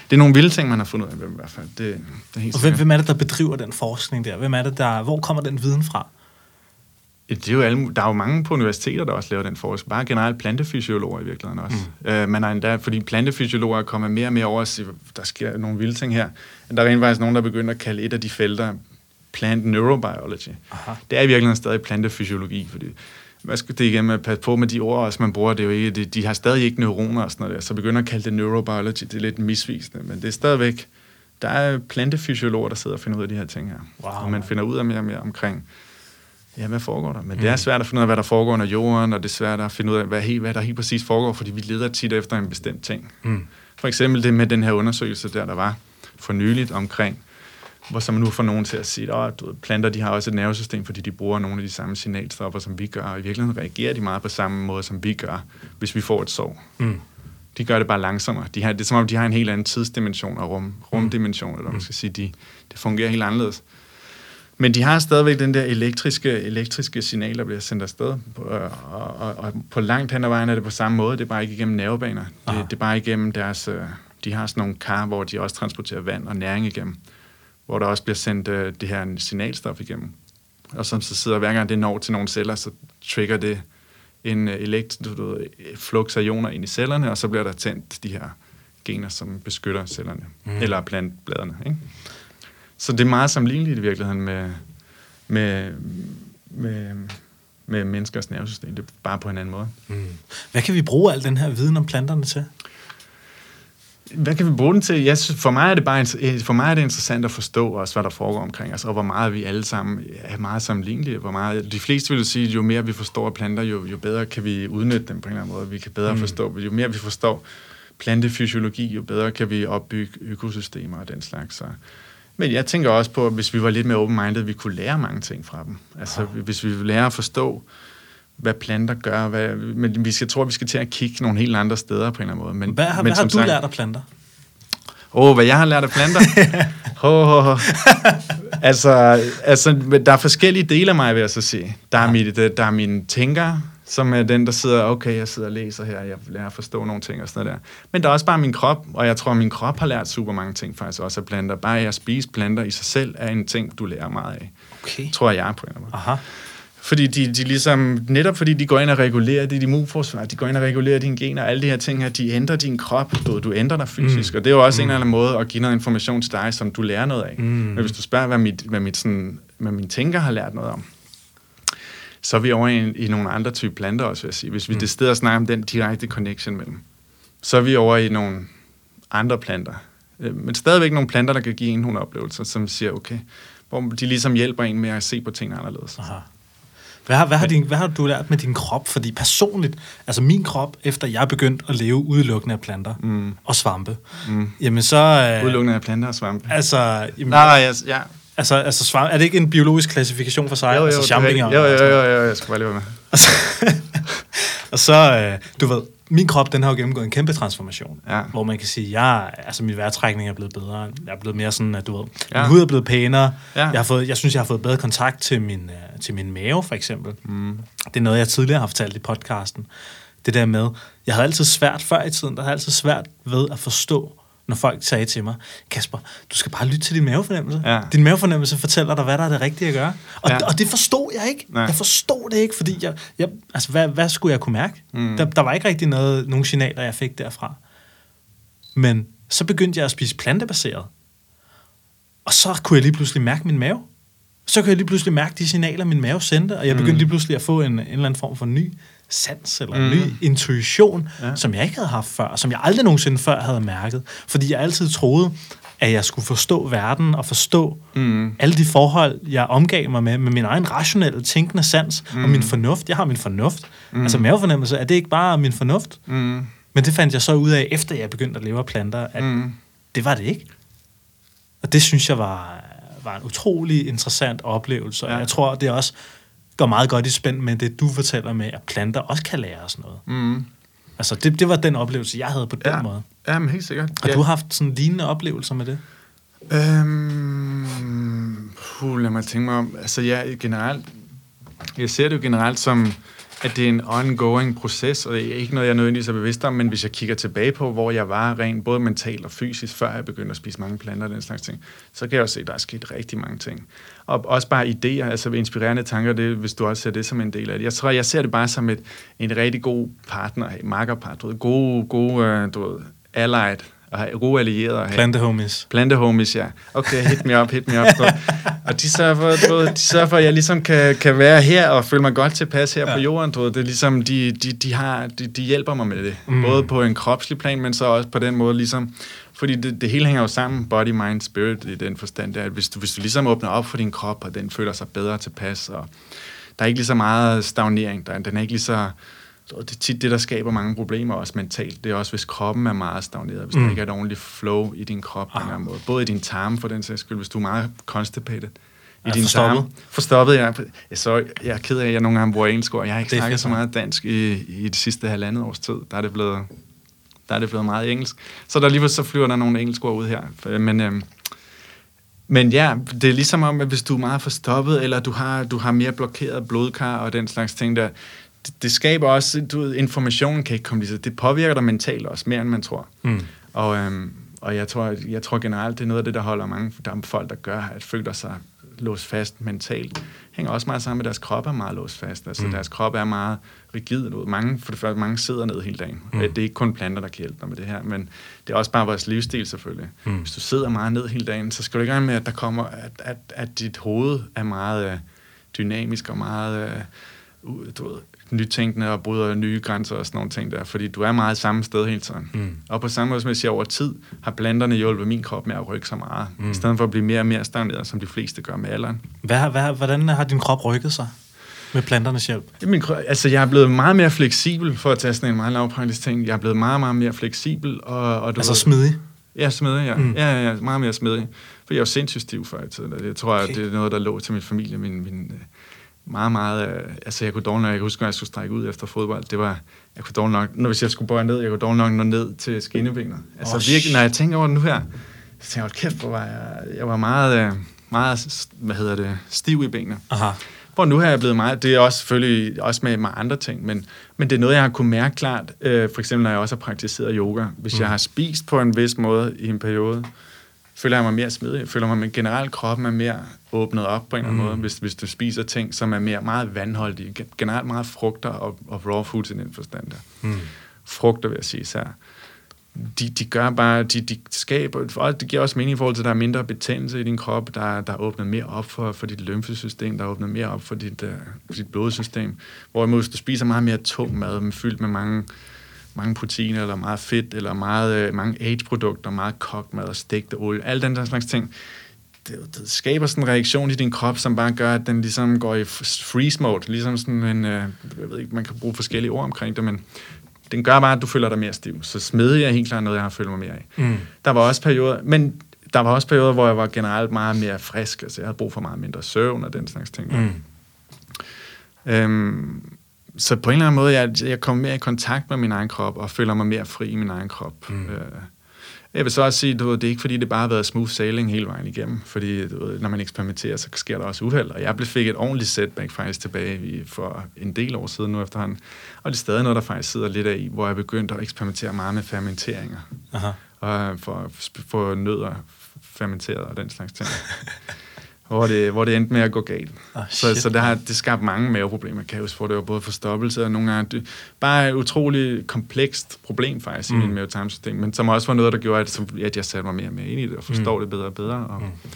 det er nogle vilde ting, man har fundet ud af i hvert fald. Det, det er helt og hvem, hvem er det, der bedriver den forskning der? Hvem er det, der, hvor kommer den viden fra? Det er jo alle, der er jo mange på universiteter, der også laver den forskning. Bare generelt plantefysiologer i virkeligheden også. Mm. Øh, man er endda, fordi plantefysiologer er kommet mere og mere over at sige, der sker nogle vilde ting her. Der er rent faktisk nogen, der begynder at kalde et af de felter plant neurobiology. Aha. Det er i virkeligheden stadig plantefysiologi, fordi hvad skal det igen med at passe på med de ord, også man bruger, det jo ikke, det, de har stadig ikke neuroner og sådan noget der, så begynder at kalde det neurobiology, det er lidt misvisende, men det er stadigvæk, der er plantefysiologer, der sidder og finder ud af de her ting her, wow. og man finder ud af mere og mere omkring, ja, hvad foregår der? Men mm. det er mm. svært at finde ud af, hvad der foregår under jorden, og det er svært at finde ud af, hvad, helt, hvad der helt præcis foregår, fordi vi leder tit efter en bestemt ting. Mm. For eksempel det med den her undersøgelse der, der var for nyligt omkring, hvor så man nu får nogen til at sige, at oh, planter de har også et nervesystem, fordi de bruger nogle af de samme signalstoffer, som vi gør, og i virkeligheden reagerer de meget på samme måde, som vi gør, hvis vi får et sår. Mm. De gør det bare langsommere. De har, det er som om, de har en helt anden tidsdimension og rum, rumdimension, eller man mm. skal sige, de, det fungerer helt anderledes. Men de har stadigvæk den der elektriske, elektriske signal, der bliver sendt afsted. Og, og, og, og på langt hen ad vejen er det på samme måde. Det er bare ikke igennem nervebaner. Det, det er bare igennem deres... Øh, de har sådan nogle kar, hvor de også transporterer vand og næring igennem hvor der også bliver sendt øh, det her signalstof igennem. Og som så sidder, hver gang det når til nogle celler, så trigger det en øh, elekt, du ved, flux af ioner ind i cellerne, og så bliver der tændt de her gener, som beskytter cellerne, mm. eller plantbladene. Ikke? Så det er meget sammenligneligt i virkeligheden med, med, med, med menneskers nervesystem. Det er bare på en anden måde. Mm. Hvad kan vi bruge al den her viden om planterne til? Hvad kan vi bruge den til? Jeg synes, for, mig er det bare, for mig er det interessant at forstå også, hvad der foregår omkring os, og hvor meget vi alle sammen er meget sammenlignelige. Hvor meget, de fleste vil sige, at jo mere vi forstår planter, jo, jo bedre kan vi udnytte dem på en eller anden måde. Vi kan bedre mm. forstå, jo mere vi forstår plantefysiologi, jo bedre kan vi opbygge økosystemer og den slags. Så. Men jeg tænker også på, at hvis vi var lidt mere open-minded, vi kunne lære mange ting fra dem. Altså, ja. hvis vi lærer at forstå, hvad planter gør. Hvad, men vi skal, tror, vi skal til at kigge nogle helt andre steder på en eller anden måde. Men, hvad har, men, hvad har du sagt, lært af planter? Åh, oh, hvad jeg har lært af planter? oh, oh, oh. altså, altså, der er forskellige dele af mig, vil jeg så sige. Der er, ja. mit, der er min tænker, som er den, der sidder, okay, jeg sidder og læser her, jeg lærer at forstå nogle ting og sådan noget der. Men der er også bare min krop, og jeg tror, at min krop har lært super mange ting faktisk også af planter. Bare at spise planter i sig selv er en ting, du lærer meget af. Okay. Tror jeg på en eller anden måde. Aha. Fordi de, de ligesom, netop fordi de går ind og regulerer dit immunforsvar, de går ind og regulerer dine gener, alle de her ting her, de ændrer din krop, du, du ændrer dig fysisk, mm. og det er jo også mm. en eller anden måde at give noget information til dig, som du lærer noget af. Mm. Men hvis du spørger, hvad, mit, hvad, mit sådan, hvad min tænker har lært noget om, så er vi over i, i nogle andre typer planter også, vil jeg sige. Hvis vi mm. det stedet snakker om den direkte connection mellem, så er vi over i nogle andre planter. Øh, men stadigvæk nogle planter, der kan give en nogle oplevelser, som siger, okay, hvor de ligesom hjælper en med at se på tingene anderledes. Aha. Hvad har, hvad, har din, hvad har du lært med din krop? Fordi personligt, altså min krop, efter jeg begyndte at leve udelukkende af planter mm. og svampe, mm. jamen så... Øh, udelukkende af planter og svampe? Altså... Jamen, Nej, yes, ja. Altså, altså svamp, er det ikke en biologisk klassifikation for sig? Jo, jo, altså, jo, jo, jo, jo, jo, jeg skal bare lige være med. og så, øh, du ved, min krop, den har jo gennemgået en kæmpe transformation, ja. hvor man kan sige, jeg, altså min vejrtrækning er blevet bedre, jeg er blevet mere sådan, at du ved, ja. min hud er blevet pænere, ja. jeg, har fået, jeg synes, jeg har fået bedre kontakt til min, uh, til min mave, for eksempel. Mm. Det er noget, jeg tidligere har fortalt i podcasten. Det der med, jeg havde altid svært før i tiden, der havde altid svært ved at forstå, når folk sagde til mig, Kasper, du skal bare lytte til din mavefornemmelse. Ja. Din mavefornemmelse fortæller dig, hvad der er det rigtige at gøre. Og, ja. og det forstod jeg ikke. Nej. Jeg forstod det ikke, fordi jeg, jeg, altså, hvad, hvad skulle jeg kunne mærke? Mm. Der, der var ikke rigtig noget, nogen signaler, jeg fik derfra. Men Så begyndte jeg at spise plantebaseret. Og så kunne jeg lige pludselig mærke min mave. Så kunne jeg lige pludselig mærke de signaler, min mave sendte, og jeg begyndte mm. lige pludselig at få en, en eller anden form for ny sans eller en mm. ny intuition, ja. som jeg ikke havde haft før, som jeg aldrig nogensinde før havde mærket. Fordi jeg altid troede, at jeg skulle forstå verden og forstå mm. alle de forhold, jeg omgav mig med, med min egen rationelle, tænkende sans mm. og min fornuft. Jeg har min fornuft. Mm. Altså mavefornemmelse, er det ikke bare min fornuft? Mm. Men det fandt jeg så ud af, efter jeg begyndte at leve af planter, at mm. det var det ikke. Og det synes jeg var, var en utrolig interessant oplevelse. Og ja. jeg tror, det også går meget godt i spænd med det, du fortæller med, at planter også kan lære os noget. Mm. Altså, det, det var den oplevelse, jeg havde på den ja. måde. Ja, men helt sikkert. Har ja. du haft sådan lignende oplevelser med det? Øhm, puh, lad mig tænke mig om. Altså, ja, generelt, jeg ser det jo generelt som, at det er en ongoing proces, og det er ikke noget, jeg nødvendigvis er bevidst om, men hvis jeg kigger tilbage på, hvor jeg var rent både mentalt og fysisk, før jeg begyndte at spise mange planter og den slags ting, så kan jeg også se, at der er sket rigtig mange ting. Og også bare idéer, altså inspirerende tanker, det, hvis du også ser det som en del af det. Jeg tror, jeg ser det bare som et, en rigtig god partner, makkerpar, du ved, gode, gode, øh, du ved, allied og have gode allierede. Plantehomies. Plantehomies, ja. Okay, hit me up, hit me up. Så. Og de sørger, for, du, de sørger for, at jeg ligesom kan, kan være her og føle mig godt tilpas her ja. på jorden. Du. Det er ligesom, de, de, de, har, de, de hjælper mig med det. Mm. Både på en kropslig plan, men så også på den måde ligesom, fordi det, det hele hænger jo sammen, body, mind, spirit, i den forstand, at hvis du, hvis du ligesom åbner op for din krop, og den føler sig bedre tilpas, og der er ikke lige så meget stagnering, der, den er ikke lige så og det er tit det, der skaber mange problemer, også mentalt. Det er også, hvis kroppen er meget stagneret, hvis mm. der ikke er et ordentligt flow i din krop på en ah. måde. Både i din tarme, for den sags skyld, hvis du er meget constipated. I din forstoppet? tarme. Forstoppet, ja. Jeg, så, jeg er ked af, at jeg nogle gange bruger engelsk ord. Jeg har ikke snakket så meget dansk i, i det sidste halvandet års tid. Der er det blevet, der er det blevet meget engelsk. Så der lige så flyver der nogle engelske ord ud her. Men, øhm, men ja, det er ligesom om, at hvis du er meget forstoppet, eller du har, du har mere blokeret blodkar og den slags ting der, det, det skaber også, du ved, informationen kan ikke komme lige det påvirker dig mentalt også, mere end man tror. Mm. Og, øhm, og jeg tror, jeg tror generelt, det er noget af det, der holder mange der er folk, der gør, at føler sig låst fast mentalt, hænger også meget sammen med, at deres krop er meget låst fast. Altså mm. deres krop er meget rigid. Mange, for det første, mange sidder ned hele dagen. Mm. Det er ikke kun planter, der kan hjælpe dig med det her, men det er også bare vores livsstil selvfølgelig. Mm. Hvis du sidder meget ned hele dagen, så skal du ikke regne med, at der kommer, at, at, at dit hoved er meget øh, dynamisk og meget øh, du ved, nytænkende og bryder nye grænser og sådan nogle ting der, fordi du er meget samme sted hele tiden. Mm. Og på samme måde som jeg siger over tid, har planterne hjulpet min krop med at rykke så meget, mm. i stedet for at blive mere og mere stagneret, som de fleste gør med alderen. Hvad, hvad, hvordan har din krop rykket sig? Med planternes hjælp? Min, altså, jeg er blevet meget mere fleksibel, for at tage sådan en meget lavpraktisk ting. Jeg er blevet meget, meget mere fleksibel. Og, og du altså ved, smidig? Ja, smidig, ja. Mm. Ja, ja, ja, meget mere smidig. For jeg jo sindssygt stiv før i tiden. Jeg tror, okay. at det er noget, der lå til min familie. Min, min, meget, meget... Øh, altså, jeg kunne dårligt nok... Jeg kan huske, når jeg skulle strække ud efter fodbold. Det var... Jeg kunne dårligt nok... Når, hvis jeg skulle bøje ned, jeg kunne dårligt nok nå ned til skinnebenet. Altså, oh, virkelig, når jeg tænker over det nu her, så tænker jeg, kæft, hvor var jeg... Jeg var meget... Øh, meget, hvad hedder det, stiv i benene. Aha. Hvor nu har jeg blevet meget, det er også selvfølgelig også med, med andre ting, men, men det er noget, jeg har kunne mærke klart, øh, for eksempel når jeg også har praktiseret yoga. Hvis mm. jeg har spist på en vis måde i en periode, føler jeg mig mere smidig. Føler mig med generelt kroppen er mere åbnet op på en eller anden mm. måde, hvis, hvis du spiser ting, som er mere meget vandholdige. Generelt meget frugter og, og raw foods i den forstand der. Mm. Frugter vil jeg sige især. De, de gør bare, de, de skaber, og det giver også mening i forhold til, at der er mindre betændelse i din krop, der, der åbner mere op for, for dit lymfesystem, der åbner mere op for dit, uh, dit blodsystem. Hvorimod, hvis du spiser meget mere tung mad, fyldt med mange mange proteiner, eller meget fedt, eller meget, øh, mange age-produkter, meget kogt mad og stegte olie, alle den der slags ting, det, det skaber sådan en reaktion i din krop, som bare gør, at den ligesom går i freeze mode, ligesom sådan en, øh, jeg ved ikke, man kan bruge forskellige ord omkring det, men den gør bare, at du føler dig mere stiv. Så smidig er helt klart noget, jeg har følt mig mere af. Mm. Der var også perioder, men der var også perioder, hvor jeg var generelt meget mere frisk, altså jeg havde brug for meget mindre søvn og den slags ting. Mm. Øhm, så på en eller anden måde, jeg, jeg kommer mere i kontakt med min egen krop, og føler mig mere fri i min egen krop. Mm. Øh, jeg vil så også sige, du det er ikke fordi, det bare har været smooth sailing hele vejen igennem, fordi du ved, når man eksperimenterer, så sker der også uheld, og jeg blev fik et ordentligt setback faktisk tilbage for en del år siden nu efterhånden, og det er stadig noget, der faktisk sidder lidt af i, hvor jeg begyndte at eksperimentere meget med fermenteringer, Aha. og for, for nødder fermenteret og den slags ting. hvor det, hvor det endte med at gå galt. Oh, så, så det har det skabt mange maveproblemer, huske, hvor det var både forstoppelse og nogle gange det, bare et utroligt komplekst problem faktisk mm. i min mavetarmsystem, men som også var noget, der gjorde, at, at jeg satte mig mere mere ind i det og forstår mm. det bedre og bedre. Og, mm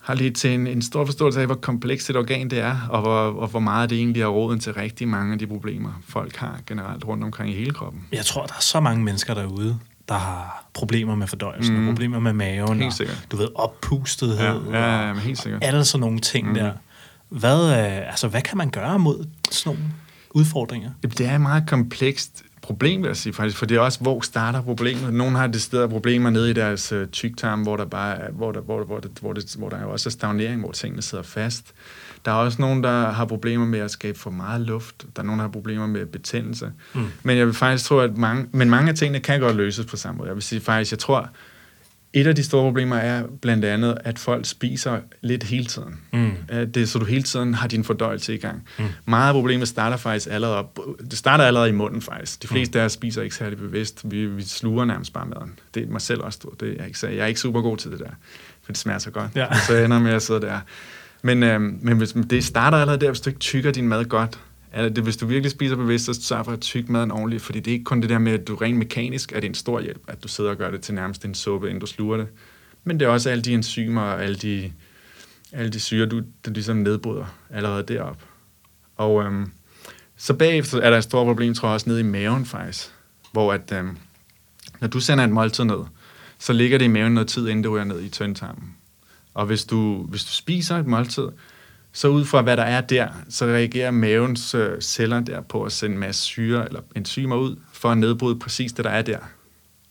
har lige til en, en stor forståelse af, hvor komplekst et organ det er, og hvor, og hvor meget det egentlig er råden til rigtig mange af de problemer, folk har generelt rundt omkring i hele kroppen. Jeg tror, der er så mange mennesker derude, der har problemer med fordøjelsen, mm. og problemer med maven, helt sikkert. og du ved, oppustethed, ja, ja, ja, helt sikkert. og alle sådan nogle ting mm. der. Hvad, øh, altså, hvad kan man gøre mod sådan nogle udfordringer? Det er meget komplekst problem, vil jeg sige faktisk, for det er også, hvor starter problemet. Nogle har det sted problemer nede i deres øh, tyktarm, hvor der bare hvor der, hvor, hvor, det, hvor, det, hvor der også er stagnering, hvor tingene sidder fast. Der er også nogen, der har problemer med at skabe for meget luft. Der er nogen, der har problemer med betændelse. Mm. Men jeg vil faktisk tro, at mange, men mange af tingene kan godt løses på samme måde. Jeg vil sige faktisk, jeg tror, et af de store problemer er blandt andet, at folk spiser lidt hele tiden. Mm. Det, så du hele tiden har din fordøjelse i gang. Mm. Meget af problemet starter faktisk allerede op. Det starter allerede i munden faktisk. De fleste mm. af os spiser ikke særlig bevidst. Vi, vi sluger nærmest bare maden. Det er mig selv også. Det er jeg, ikke, jeg er ikke super god til det der, for det smager så godt. Ja. Så ender med at sidde der. Men, øh, men hvis, det starter allerede der, hvis du ikke tykker din mad godt, eller det, hvis du virkelig spiser bevidst, så sørg for at tykke maden ordentligt, fordi det er ikke kun det der med, at du rent mekanisk er det en stor hjælp, at du sidder og gør det til nærmest en suppe, inden du sluger det. Men det er også alle de enzymer og alle de, alle de syre, du der ligesom nedbryder allerede derop. Og øhm, så bagefter er der et stort problem, tror jeg også, nede i maven faktisk, hvor at, øhm, når du sender et måltid ned, så ligger det i maven noget tid, inden det ryger ned i tyndtarmen. Og hvis du, hvis du spiser et måltid, så ud fra hvad der er der, så reagerer mavens øh, celler der på at sende en masse syre eller enzymer ud, for at nedbryde præcis det, der er der.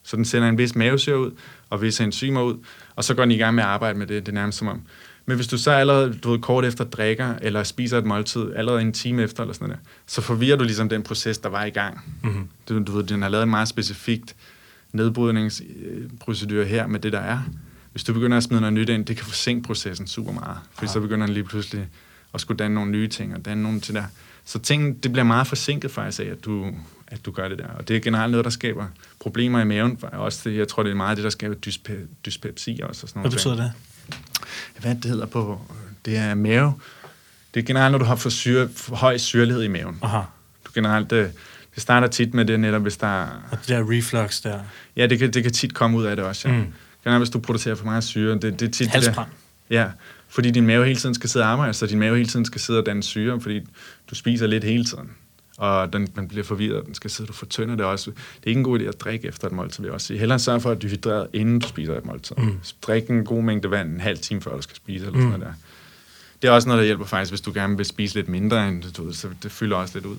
Så den sender en vis mavesyre ud, og visse enzymer ud, og så går den i gang med at arbejde med det, det er nærmest som om. Men hvis du så allerede du ved, kort efter drikker, eller spiser et måltid, allerede en time efter, eller sådan noget, så forvirrer du ligesom den proces, der var i gang. Mm-hmm. Du, du ved, den har lavet en meget specifikt nedbrydningsprocedure her med det, der er hvis du begynder at smide noget nyt ind, det kan forsinke processen super meget. For så begynder den lige pludselig at skulle danne nogle nye ting, og danne nogle til der. Så ting, det bliver meget forsinket faktisk af, at du, at du gør det der. Og det er generelt noget, der skaber problemer i maven. Også det, jeg tror, det er meget det, der skaber dyspe, dyspepsi også. Og sådan Hvad betyder det? Hvad det hedder på? Det er mave. Det er generelt, når du har for, syre, for høj syrlighed i maven. Aha. Du generelt, det, det starter tit med det netop, hvis der er... Og det der reflux der. Ja, det kan, det kan tit komme ud af det også, ja. Mm generelt hvis du producerer for meget syre. Det, det er tit Halsbrand. Det der, ja, fordi din mave hele tiden skal sidde og arbejde, så din mave hele tiden skal sidde og danne syre, fordi du spiser lidt hele tiden. Og den, man bliver forvirret, den skal sidde, du fortynder det også. Det er ikke en god idé at drikke efter et måltid, vil jeg også sige. Hellere sørge for, at du er hydreret, inden du spiser et måltid. Mm. Drik en god mængde vand en halv time, før du skal spise, eller mm. sådan noget der. Det er også noget, der hjælper faktisk, hvis du gerne vil spise lidt mindre, end du så det fylder også lidt ud.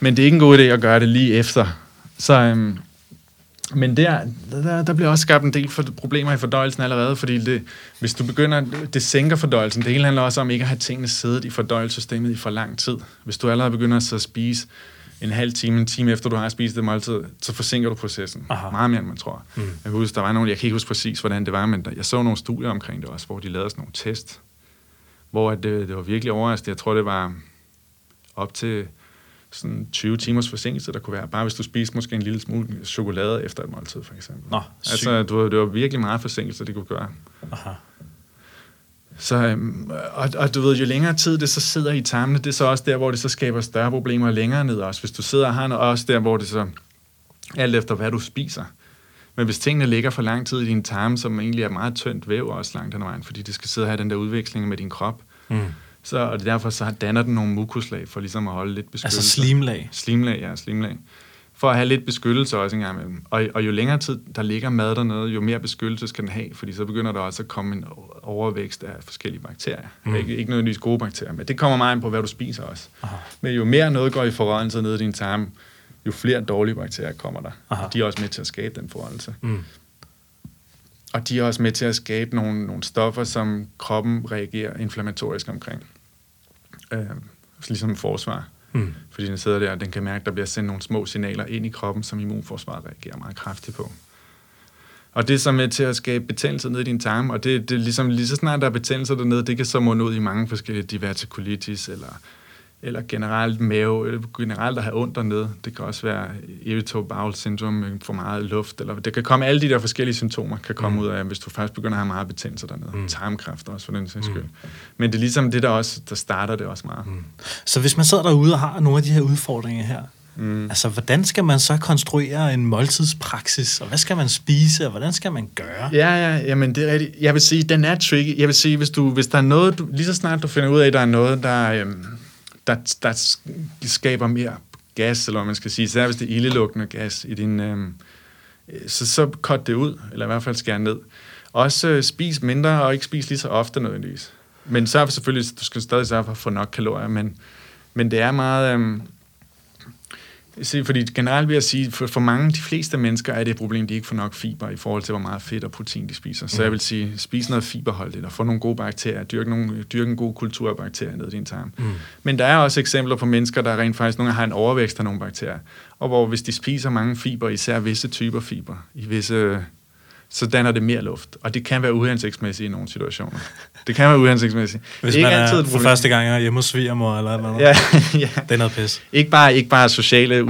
Men det er ikke en god idé at gøre det lige efter. Så øhm, men der, der, der bliver også skabt en del for problemer i fordøjelsen allerede, fordi det, hvis du begynder, det sænker fordøjelsen. Det hele handler også om ikke at have tingene siddet i fordøjelsessystemet i for lang tid. Hvis du allerede begynder at spise en halv time, en time efter du har spist det måltid, så forsinker du processen. Aha. Meget mere, end man tror. Mm. Jeg, husker, der var nogle, jeg kan ikke huske præcis, hvordan det var, men der, jeg så nogle studier omkring det også, hvor de lavede sådan nogle test, hvor det, det var virkelig overraskende. Jeg tror, det var op til sådan 20 timers forsinkelse, der kunne være, bare hvis du spiser måske en lille smule chokolade efter et måltid, for eksempel. Nå, altså, du, det var virkelig meget forsinkelse, det kunne gøre. Aha. Så, øhm, og, og du ved, jo længere tid det så sidder i tarmene, det er så også der, hvor det så skaber større problemer længere ned også. Hvis du sidder og har noget, også der, hvor det så, alt efter hvad du spiser. Men hvis tingene ligger for lang tid i din tarme, som egentlig er meget tyndt væv også langt hen vejen, fordi det skal sidde og have den der udveksling med din krop, mm så, og derfor så danner den nogle mukuslag for ligesom at holde lidt beskyttelse. Altså slimlag? Slimlag, ja, slimlag. For at have lidt beskyttelse også en gang imellem. Og, og jo længere tid der ligger mad dernede, jo mere beskyttelse skal den have, fordi så begynder der også at komme en overvækst af forskellige bakterier. Mm. Ikke, ikke nødvendigvis gode bakterier, men det kommer meget ind på, hvad du spiser også. Aha. Men jo mere noget går i forrådelse ned i din tarm, jo flere dårlige bakterier kommer der. Aha. De er også med til at skabe den forrådelse. Mm. Og de er også med til at skabe nogle, nogle stoffer, som kroppen reagerer inflammatorisk omkring. Øh, ligesom forsvar. Mm. Fordi den sidder der, og den kan mærke, at der bliver sendt nogle små signaler ind i kroppen, som immunforsvaret reagerer meget kraftigt på. Og det er så med til at skabe betændelse ned i din tarm, og det, det er ligesom, lige så snart der er betændelse dernede, det kan så munde ud i mange forskellige divertikulitis, eller eller generelt mave, eller generelt at have ondt dernede. Det kan også være irritable bowel syndrome, for meget luft, eller det kan komme alle de der forskellige symptomer, kan komme mm. ud af, hvis du faktisk begynder at have meget betændelse dernede. Mm. Tarmkræft også, for den sags skyld. Mm. Men det er ligesom det, der også, der starter det også meget. Mm. Så hvis man sidder derude og har nogle af de her udfordringer her, Mm. Altså, hvordan skal man så konstruere en måltidspraksis, og hvad skal man spise, og hvordan skal man gøre? Ja, ja, jamen det er rigtigt. Jeg vil sige, den er tricky. Jeg vil sige, hvis, du, hvis der er noget, du, lige så snart du finder ud af, at der er noget, der, øhm, der, der skaber mere gas, eller hvad man skal sige, så hvis det er ildelugtende gas i din... Øhm, så, så cut det ud, eller i hvert fald skær ned. Også øh, spis mindre, og ikke spis lige så ofte nødvendigvis. Men så selvfølgelig, du skal stadig sørge for at få nok kalorier, men, men det er meget... Øhm, Øhm, fordi generelt vil jeg sige, for, for mange, de fleste mennesker, er det et problem, de ikke får nok fiber i forhold til, hvor meget fedt og protein de spiser. Så mm. jeg vil sige, spis noget fiberholdigt og få nogle gode bakterier, dyrke, nogle, dyrke en god kultur af bakterier ned i din tarm. Mm. Men der er også eksempler på mennesker, der rent faktisk nogle har en overvækst af nogle bakterier, og hvor hvis de spiser mange fiber, især visse typer fiber, i visse så danner det mere luft. Og det kan være uhensigtsmæssigt i nogle situationer. Det kan være uhensigtsmæssigt. Hvis er man ikke altid er for første gang er hjemme hos svigermor eller noget. Ja, ja. Det er noget pis. Ikke bare, ikke bare, sociale,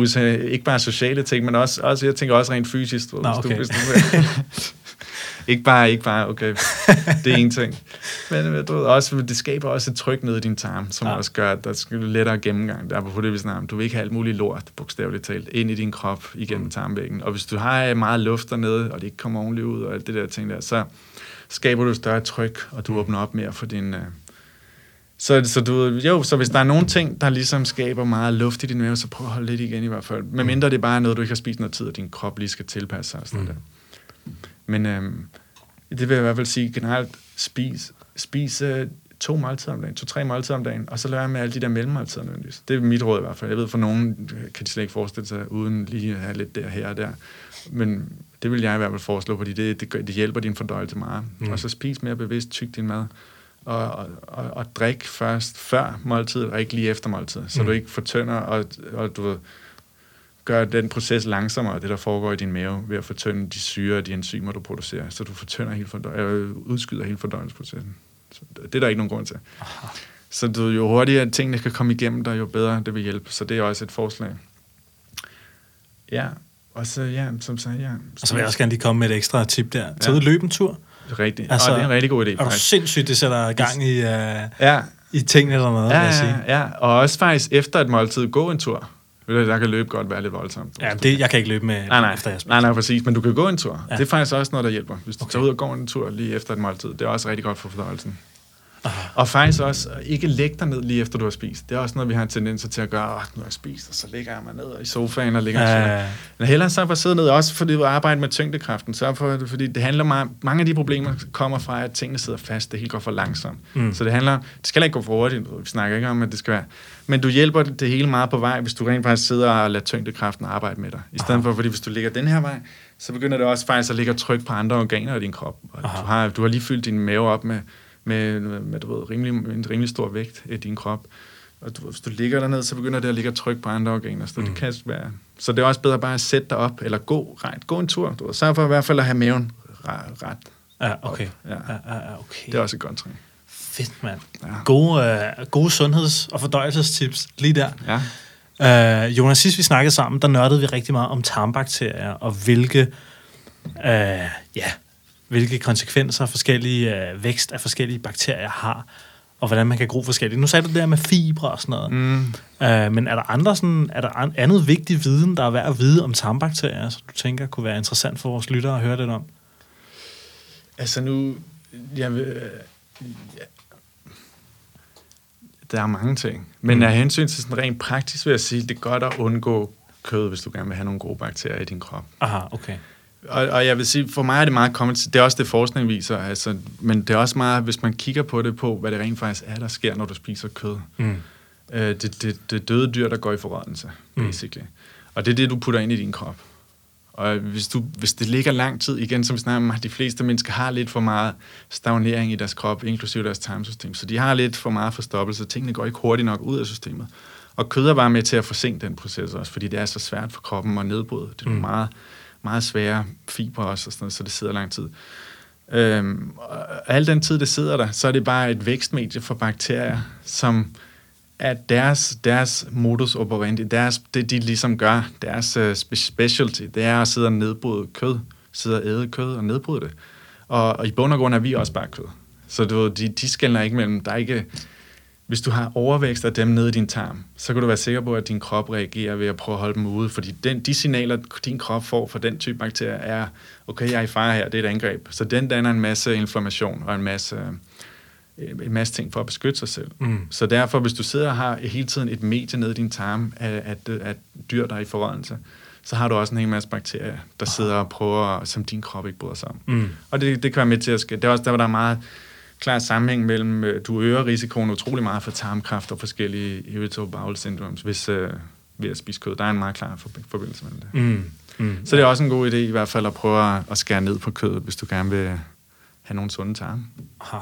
ikke bare sociale ting, men også, også, jeg tænker også rent fysisk. Nå, okay. hvis du, hvis du, ikke bare, ikke bare, okay, det er en ting. Men du ved, også, det skaber også et tryk ned i din tarm, som ja. også gør, at der skal lettere gennemgang. Der er på det, vi snakker Du vil ikke have alt muligt lort, bogstaveligt talt, ind i din krop igennem mm. tarmvæggen. Og hvis du har meget luft dernede, og det ikke kommer ordentligt ud, og alt det der ting der, så skaber du et større tryk, og du åbner op mere for din... Uh, så, så du, jo, så hvis der er nogle ting, der ligesom skaber meget luft i din mave, så prøv at holde lidt igen i hvert fald. Men mindre det er bare noget, du ikke har spist noget tid, og din krop lige skal tilpasse sig. Sådan mm. der. Men øhm, det vil jeg i hvert fald sige generelt, spis, spis øh, to måltider om dagen, to-tre måltider om dagen, og så lad med alle de der mellemmåltider nødvendigvis. Det er mit råd i hvert fald. Jeg ved, for nogen kan de slet ikke forestille sig, uden lige at have lidt der, her og der. Men det vil jeg i hvert fald foreslå, fordi det, det, det hjælper din fordøjelse meget. Mm. Og så spis mere bevidst, tyk din mad. Og, og, og, og drik først før måltidet, og ikke lige efter måltidet, så mm. du ikke fortønder, og, og du gør den proces langsommere, det der foregår i din mave, ved at fortynde de syre og de enzymer, du producerer, så du fortynder hele fordøj- øh, udskyder hele fordøjelsesprocessen. Så det er der ikke nogen grund til. Aha. Så du, jo hurtigere tingene kan komme igennem dig, jo bedre det vil hjælpe. Så det er også et forslag. Ja, og så, ja, som sagt, ja. Og så vil jeg også gerne lige komme med et ekstra tip der. Tag ja. ud løbe en tur. Rigtigt. Altså, og det er en rigtig god idé. Er du sindssygt, det sætter gang i, uh, ja. i tingene eller noget, ja, ja, ja, og også faktisk efter et måltid gå en tur. Der kan løbe godt være lidt voldsomt. Ja, det, jeg kan ikke løbe med, nej, nej, efter jeg Nej, nej, præcis. Men du kan gå en tur. Ja. Det er faktisk også noget, der hjælper. Hvis du okay. tager ud og går en tur lige efter et måltid, det er også rigtig godt for fordøjelsen. Og faktisk også ikke lægge dig ned lige efter du har spist. Det er også noget, vi har en tendens til at gøre. Åh, nu har jeg spist, og så ligger jeg mig ned i sofaen og ligger ja, ja. Men hellere så for at sidde ned, også fordi du arbejder med tyngdekraften. Så for, fordi det handler meget, mange af de problemer kommer fra, at tingene sidder fast. Det hele går for langsomt. Mm. Så det handler, det skal ikke gå for hurtigt. Vi snakker ikke om, at det skal være. Men du hjælper det hele meget på vej, hvis du rent faktisk sidder og lader tyngdekraften arbejde med dig. I stedet Aha. for, fordi hvis du ligger den her vej, så begynder det også faktisk at ligge tryk på andre organer i din krop. Og du har, du har lige fyldt din mave op med med, med du ved, rimelig, en rimelig stor vægt i din krop. Og du, hvis du ligger derned, så begynder det at ligge tryk på andre organer. Så, mm. det kan være, så det er også bedre bare at sætte dig op, eller gå, ret, gå en tur. Du ved, sørg for i hvert fald at have maven ret. Ja, okay. Ja. Ja, ja, okay. Det er også et godt træning. Fedt, mand. Ja. Gode, uh, gode sundheds- og fordøjelsestips lige der. Ja. Uh, Jonas, sidst vi snakkede sammen, der nørdede vi rigtig meget om tarmbakterier, og hvilke uh, ja, hvilke konsekvenser forskellige øh, vækst af forskellige bakterier har, og hvordan man kan gro forskelligt. Nu sagde du det der med fibre og sådan noget. Mm. Øh, men er der andre sådan, er der andet vigtig viden, der er værd at vide om tarmbakterier, som du tænker kunne være interessant for vores lyttere at høre lidt om? Altså nu, jeg vil, ja, der er mange ting. Men mm. af hensyn til sådan rent praktisk vil jeg sige, det er godt at undgå kød, hvis du gerne vil have nogle gode bakterier i din krop. Aha, okay. Og, og jeg vil sige, for mig er det meget kommet det er også det forskning viser, altså, men det er også meget, hvis man kigger på det på, hvad det rent faktisk er, der sker, når du spiser kød. Mm. Øh, det, det, det døde dyr, der går i forrådnelse, mm. basically. Og det er det, du putter ind i din krop. Og hvis, du, hvis det ligger lang tid, igen som vi snakker om, de fleste mennesker har lidt for meget stagnering i deres krop, inklusive deres tarmsystem. Så de har lidt for meget forstoppelse. Tingene går ikke hurtigt nok ud af systemet. Og kød er bare med til at forsinke den proces også, fordi det er så svært for kroppen at nedbryde. Det er mm. meget meget svære fibre også, og sådan noget, så det sidder lang tid. Øhm, og al den tid, det sidder der, så er det bare et vækstmedie for bakterier, som at deres, deres modus operandi, deres, det de ligesom gør, deres uh, specialty, det er at sidde og nedbryde kød, sidde og æde kød og nedbryde det. Og, og i bund og grund er vi også bare kød. Så du, de, de skældner ikke mellem, der er ikke, hvis du har overvækst af dem nede i din tarm, så kan du være sikker på, at din krop reagerer ved at prøve at holde dem ude, fordi den, de signaler, din krop får fra den type bakterier, er, okay, jeg er i fare her, det er et angreb. Så den danner en masse inflammation og en masse, en masse ting for at beskytte sig selv. Mm. Så derfor, hvis du sidder og har hele tiden et medie nede i din tarm af, af, af dyr, der er i forrådelse, så har du også en hel masse bakterier, der sidder og prøver, som din krop ikke bryder sig om. Mm. Og det, det kan være med til at ske. Det er også der, hvor der er meget klar sammenhæng mellem, øh, du øger risikoen utrolig meget for tarmkræft og forskellige irritable bowel syndromes, hvis, øh, ved at spise kød. Der er en meget klar forbindelse mellem det. Mm. Mm. Så det er også en god idé i hvert fald at prøve at, at skære ned på kødet, hvis du gerne vil have nogle sunde tarme. Aha.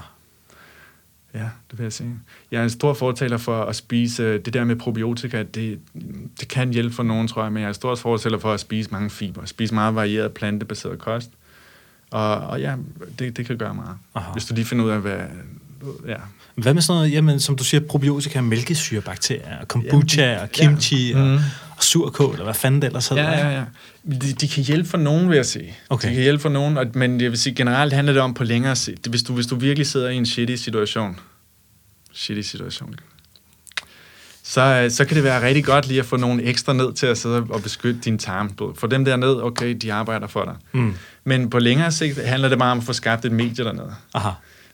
Ja, det vil jeg sige. Jeg er en stor fortaler for at spise øh, det der med probiotika. Det, det kan hjælpe for nogen, tror jeg, men jeg er en stor fortaler for at spise mange fiber. Spise meget varieret plantebaseret kost. Og, og ja, det, det kan gøre meget. Aha. Hvis du lige finder ud af, hvad... Ja. Hvad med sådan noget, jamen, som du siger, probiotika, mælkesyrebakterier, kombucha ja, og kimchi ja. og, mm. og surkål, eller hvad fanden det ellers hedder? Ja, ja, ja. De, de kan hjælpe for nogen, vil jeg sige. Okay. De kan hjælpe for nogen, men jeg vil sige, generelt handler det om på længere sigt. Hvis du, hvis du virkelig sidder i en shitty situation, shitty situation, så, så kan det være rigtig godt lige at få nogle ekstra ned til at sidde og beskytte din tarm. For dem der ned, okay, de arbejder for dig. Mm. Men på længere sigt handler det bare om at få skabt et medie dernede. Aha.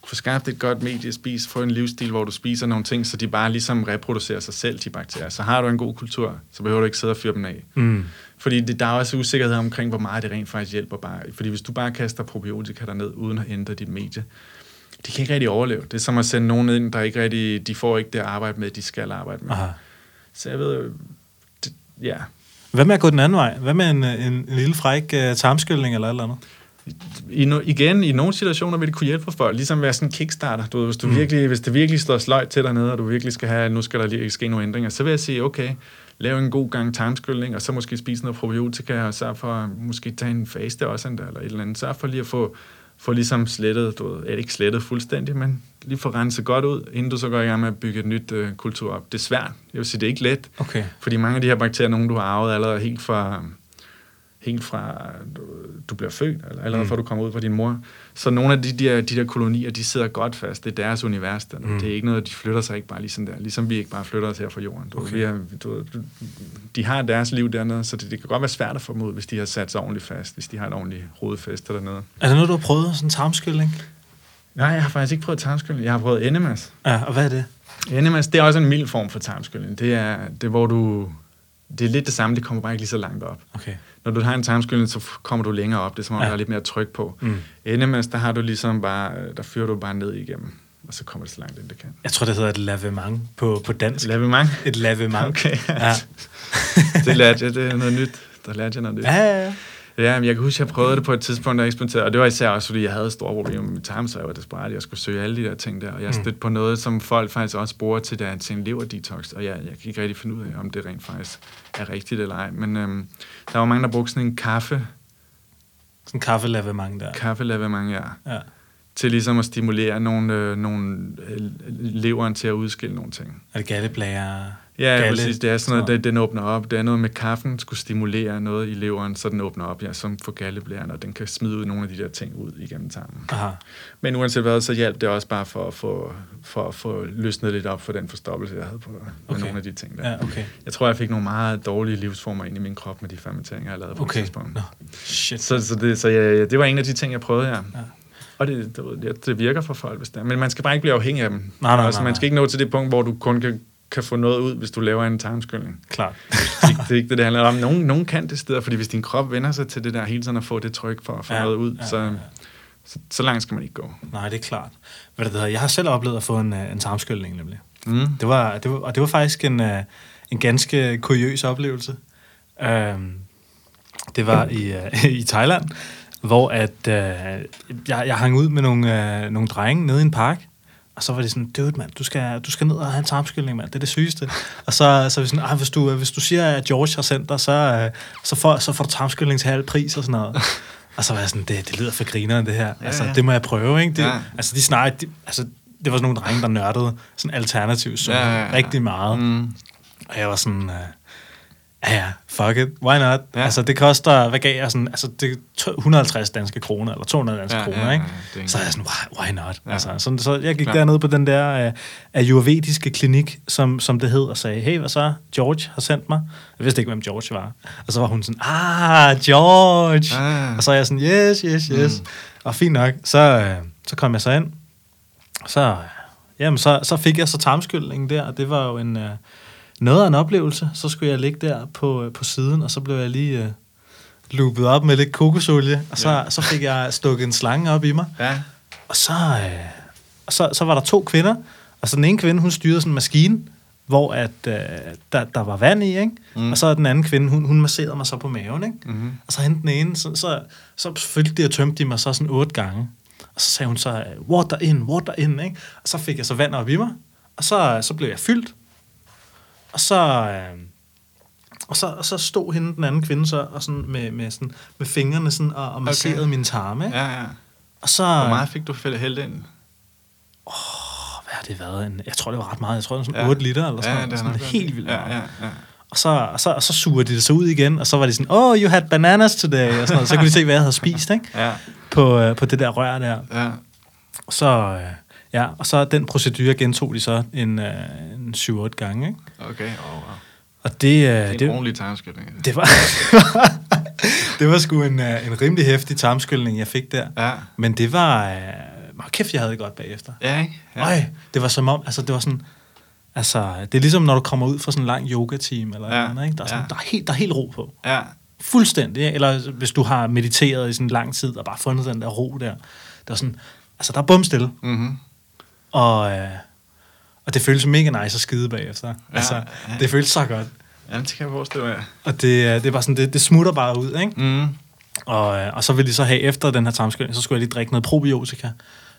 Få skabt et godt medie, spis, få en livsstil, hvor du spiser nogle ting, så de bare ligesom reproducerer sig selv, de bakterier. Så har du en god kultur, så behøver du ikke sidde og fyre dem af. Mm. Fordi det, der er også usikkerhed omkring, hvor meget det rent faktisk hjælper bare. Fordi hvis du bare kaster probiotika derned, uden at ændre dit medie, de kan ikke rigtig overleve. Det er som at sende nogen ind, der ikke rigtig, de får ikke det arbejde med, de skal arbejde med. Aha. Så jeg ved, det, ja. Hvad med at gå den anden vej? Hvad med en, en, en lille fræk uh, tarmskyldning eller et eller andet? I no, igen, i nogle situationer vil det kunne hjælpe for folk, ligesom være sådan en kickstarter. Du, hvis, du mm. virkelig, hvis det virkelig står sløjt til dernede, og du virkelig skal have, nu skal der lige ske nogle ændringer, så vil jeg sige, okay, lav en god gang tarmskyldning, og så måske spise noget probiotika, og så for måske tage en faste også, eller et eller andet. Så for lige at få få ligesom slettet, du ved, ikke slettet fuldstændig, men lige få renset godt ud, inden du så går i gang med at bygge et nyt øh, kultur op. Det er svært. Jeg vil sige, det er ikke let. Okay. Fordi mange af de her bakterier, nogle du har arvet allerede helt fra, helt fra du, bliver født, eller allerede mm. fra du kommer ud fra din mor. Så nogle af de der, de der kolonier, de sidder godt fast. Det er deres univers. Der. Mm. Det er ikke noget, de flytter sig ikke bare lige sådan der. Ligesom vi ikke bare flytter os her fra jorden. Du, okay. vi er, du, de har deres liv dernede, så det, det kan godt være svært at få dem ud, hvis de har sat sig ordentligt fast, hvis de har et ordentligt rodfæste dernede. Er det noget, du har prøvet? Sådan en tarmskylling? Nej, jeg har faktisk ikke prøvet tarmskylling. Jeg har prøvet enemas. Ja, og hvad er det? Enemas, det er også en mild form for tarmskylling. Det er, det hvor du... Det er lidt det samme, det kommer bare ikke lige så langt op. Okay når du har en tarmskyldning, så kommer du længere op. Det er som om, ja. der er lidt mere tryk på. Mm. NMS, der har du ligesom bare, der fyrer du bare ned igennem og så kommer det så langt ind, det kan. Jeg tror, det hedder et lavement på, på dansk. Lavement? Et lavement. Okay, ja. ja. det lærte jeg, det er noget nyt. Der lærte jeg noget nyt. Ja, ja, ja. Ja, men jeg kan huske, at jeg prøvede det på et tidspunkt, der eksperimenterede, og det var især også, fordi jeg havde store problemer med tarm, så jeg var desperat, jeg skulle søge alle de der ting der, og jeg mm. stødte på noget, som folk faktisk også bruger til, der, til en lever-detox, og jeg, jeg kan ikke rigtig finde ud af, om det rent faktisk er rigtigt eller ej, men øhm, der var mange, der brugte sådan en kaffe. Sådan en kaffelavement der. Kaffelavement, ja. ja. Til ligesom at stimulere nogle, øh, nogle øh, leveren til at udskille nogle ting. Er det galleblære? Ja, Galle, præcis. Det er sådan noget, det, den åbner op. Det er noget med kaffen, skulle stimulere noget i leveren, så den åbner op, ja, som for galleblæren, og den kan smide ud nogle af de der ting ud igennem tarmen. Aha. Men uanset hvad, så hjalp det også bare for at få, for at få løsnet lidt op for den forstoppelse, jeg havde på okay. nogle af de ting der. Ja, okay. Jeg tror, jeg fik nogle meget dårlige livsformer ind i min krop med de fermenteringer, jeg lavede på okay. et tidspunkt. No. Shit. Så, så, det, så ja, det var en af de ting, jeg prøvede, ja. ja. Og det, det, det virker for folk, hvis det er. Men man skal bare ikke blive afhængig af dem. Nej, nej, altså, nej, nej. Man skal ikke nå til det punkt, hvor du kun kan kan få noget ud, hvis du laver en tarmskyldning. Klart. det, det er ikke det, det handler om. Nogen, nogen kan det steder, fordi hvis din krop vender sig til det der hele tiden at få det tryk for at få ja, noget ud, ja, så, ja. Så, så langt skal man ikke gå. Nej, det er klart. Hvad det hedder, jeg har selv oplevet at få en, øh, en tarmskyldning, nemlig. Mm. Det var, det var, og det var faktisk en, øh, en ganske kuriøs oplevelse. Um, det var i, uh, i Thailand, hvor at, uh, jeg, jeg hang ud med nogle, uh, nogle drenge nede i en park, og så var det sådan, dude mand, du skal, du skal ned og have en tarmskyldning, mand. Det er det sygeste. og så, så var vi sådan, hvis, du, hvis du siger, at George har sendt dig, så, øh, så, får, så får du tarmskyldning til halv pris og sådan noget. og så var jeg sådan, det, det lyder for grineren, det her. Ja, altså, ja. det må jeg prøve, ikke? Det, ja. Altså, de snakker, de, altså, det var sådan nogle drenge, der nørdede sådan alternativ så ja, ja, ja. rigtig meget. Mm. Og jeg var sådan, uh, ja ja, fuck it, why not? Ja. Altså det koster, hvad gav jeg sådan, altså det 150 danske kroner, eller 200 danske ja, kroner, ja, ikke? Ja, så er jeg sådan, why, why not? Ja. Altså, så, så jeg gik ja. derned på den der uh, ayurvediske klinik, som, som det hed, og sagde, hey, hvad så? George har sendt mig. Jeg vidste ikke, hvem George var. Og så var hun sådan, ah, George! Ah. Og så er jeg sådan, yes, yes, yes. Mm. Og fint nok, så, uh, så kom jeg så ind, så, jamen, så, så fik jeg så tarmskyldningen der, og det var jo en, uh, noget af en oplevelse. Så skulle jeg ligge der på, uh, på siden, og så blev jeg lige uh, loopet op med lidt kokosolie, og så, ja. så fik jeg stukket en slange op i mig. Ja. Og så, uh, og så, så var der to kvinder, og så den ene kvinde, hun styrede sådan en maskine, hvor at, uh, der, der var vand i, ikke? Mm. og så den anden kvinde, hun, hun masserede mig så på maven, ikke? Mm-hmm. og så hentede den ene, så, så, så fyldte de og tømte de mig så sådan otte gange. Og så sagde hun så, water in, water in, ikke? Og så fik jeg så vand op i mig, og så, så blev jeg fyldt. Og så, øh, og så, og så stod hende, den anden kvinde, så, og sådan med, med, sådan, med fingrene sådan, og, og masserede okay. min tarme. Ja, ja. Og så, Hvor meget fik du hældt ind? Åh, hvad har det været? En, jeg tror, det var ret meget. Jeg tror, det var sådan ja. 8 liter, eller sådan, ja, det sådan helt vildt ja, ja, ja. Og så, og, så, og så suger de det så ud igen, og så var de sådan, oh, you had bananas today, og sådan noget. Så kunne de se, hvad jeg havde spist, ikke? Ja. På, øh, på det der rør der. Ja. Så, øh, ja, og så den procedure gentog de så en, øh, en 7-8 gange, ikke? Okay, oh, wow. Og det, øh, det er en det, ordentlig tarmskyldning. Det var, det var sgu en, øh, en rimelig hæftig tarmskyldning, jeg fik der. Ja. Men det var... Øh, kæft, jeg havde det godt bagefter. Ja, ikke? Ja. Øj, det var som om... Altså, det var sådan... Altså, det er ligesom, når du kommer ud fra sådan en lang yoga-team, eller ja. noget, ikke? Der er, sådan, ja. der, er helt, der er helt ro på. Ja. Fuldstændig. Eller hvis du har mediteret i sådan lang tid, og bare fundet den der ro der. Der er sådan... Altså, der er bum stille. Mm-hmm. Og, øh, og det føles mega nice at skide bagefter. Ja, altså, ja. det føles så godt. Ja, det kan jeg forestille mig. Og det, det, var sådan, det, det smutter bare ud, ikke? Mm. Og, øh, og så ville de så have efter den her tarmskyldning, så skulle jeg lige drikke noget probiotika.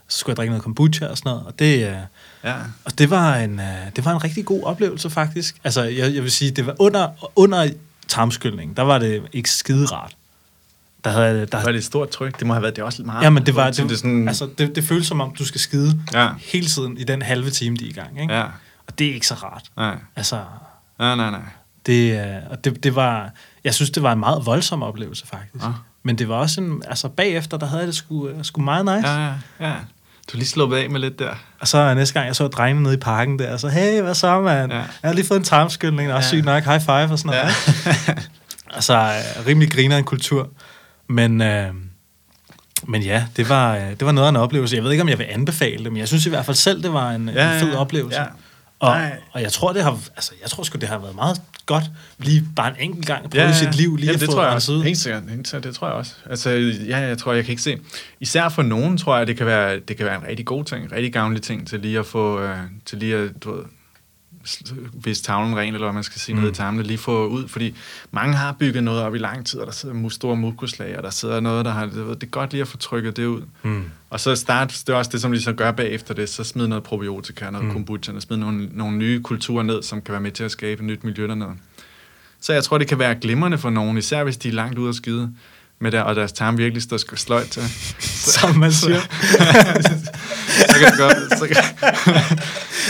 Så skulle jeg drikke noget kombucha og sådan noget. Og det, øh, ja. og det, var, en, øh, det var en rigtig god oplevelse, faktisk. Altså, jeg, jeg vil sige, det var under, under tarmskyldningen, der var det ikke skide rart. Der havde, der, var det et stort tryk? Det må have været det også meget. Ja, men det var, det, det, sådan... altså, det, det føles som om, du skal skide ja. hele tiden i den halve time, de er i gang. Ikke? Ja. Og det er ikke så rart. Nej. Altså, nej, nej, nej. Det, øh, og det, det var, jeg synes, det var en meget voldsom oplevelse, faktisk. Ja. Men det var også en, altså bagefter, der havde jeg det sgu, øh, sgu meget nice. Ja, ja, ja. Du lige sluppet af med lidt der. Og så næste gang, jeg så drengene nede i parken der, så hey, hvad så, mand? Ja. Jeg har lige fået en tarmskyldning, og også ja. sygt nok, high five og sådan noget. Ja. altså, rimelig griner en kultur. Men, øh, men ja, det var, det var noget af en oplevelse. Jeg ved ikke, om jeg vil anbefale det, men jeg synes i hvert fald selv, det var en, ja, en fed oplevelse. Ja. Og, og jeg tror, det har, altså, jeg tror sgu, det har været meget godt lige bare en enkelt gang at prøve ja, sit liv lige ja, det tror jeg også. Helt sikkert, helt sikkert, det tror jeg også. Altså, ja, jeg tror, jeg kan ikke se. Især for nogen, tror jeg, det kan være, det kan være en rigtig god ting, en rigtig gavnlig ting til lige at få, uh, til lige at, du ved, hvis tavlen ren, eller hvad man skal sige, mm. ned i tarmene, lige få ud, fordi mange har bygget noget op i lang tid, og der sidder store muskulager, og der sidder noget, der har, det, det er godt lige at få trykket det ud. Mm. Og så start, det er også det, som de så gør bagefter det, så smid noget probiotika, noget mm. kombucha, og smid nogle, nogle nye kulturer ned, som kan være med til at skabe et nyt miljø dernede. Så jeg tror, det kan være glimrende for nogen, især hvis de er langt ude at skide med der, og deres tarm virkelig står sløjt til. Som man siger. så, kan det godt, så, kan,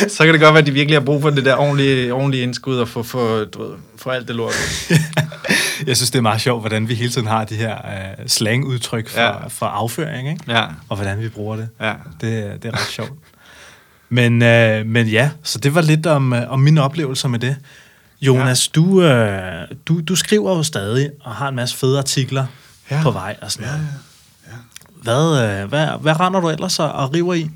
så kan det godt være, at de virkelig har brug for det der ordentlige, ordentlige indskud og få, for, du ved, for alt det lort. Jeg synes, det er meget sjovt, hvordan vi hele tiden har de her uh, slangudtryk for, ja. for afføring, ikke? Ja. og hvordan vi bruger det. Ja. Det, det er ret sjovt. Men, uh, men ja, så det var lidt om, uh, om mine oplevelser med det. Jonas, ja. du, uh, du, du skriver jo stadig og har en masse fede artikler ja. på vej og sådan noget. Ja, ja. Hvad, øh, hvad, hvad render du ellers og river i?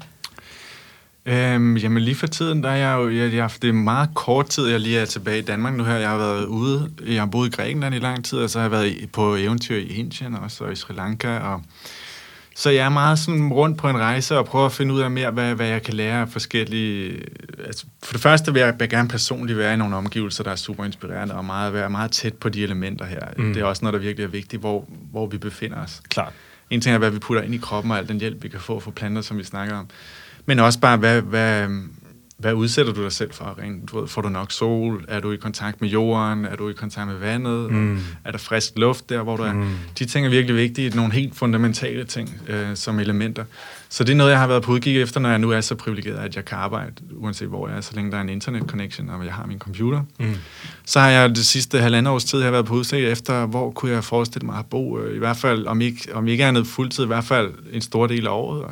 Øhm, jamen lige for tiden, der er jeg jo, jeg, jeg, det er meget kort tid, jeg lige er tilbage i Danmark nu her. Jeg har været ude, jeg har boet i Grækenland i lang tid, og så har jeg været på eventyr i Indien også, og i Sri Lanka, og så jeg er meget sådan rundt på en rejse og prøver at finde ud af mere, hvad, hvad jeg kan lære af forskellige... Altså, for det første vil jeg, jeg gerne personligt være i nogle omgivelser, der er super inspirerende, og meget, være meget tæt på de elementer her. Mm. Det er også noget, der virkelig er vigtigt, hvor, hvor vi befinder os. Klart. En ting er, hvad vi putter ind i kroppen, og al den hjælp, vi kan få fra planter, som vi snakker om. Men også bare, hvad, hvad, hvad udsætter du dig selv for? Rent, du ved, får du nok sol? Er du i kontakt med jorden? Er du i kontakt med vandet? Mm. Er der frisk luft der, hvor du er? Mm. De ting er virkelig vigtige. Nogle helt fundamentale ting øh, som elementer. Så det er noget, jeg har været på udkig efter, når jeg nu er så privilegeret, at jeg kan arbejde, uanset hvor jeg er, så længe der er en internet connection, og jeg har min computer. Mm. Så har jeg det sidste halvandet års tid har været på udkig efter, hvor kunne jeg forestille mig at bo, øh, i hvert fald, om ikke, om ikke andet fuldtid, i hvert fald en stor del af året.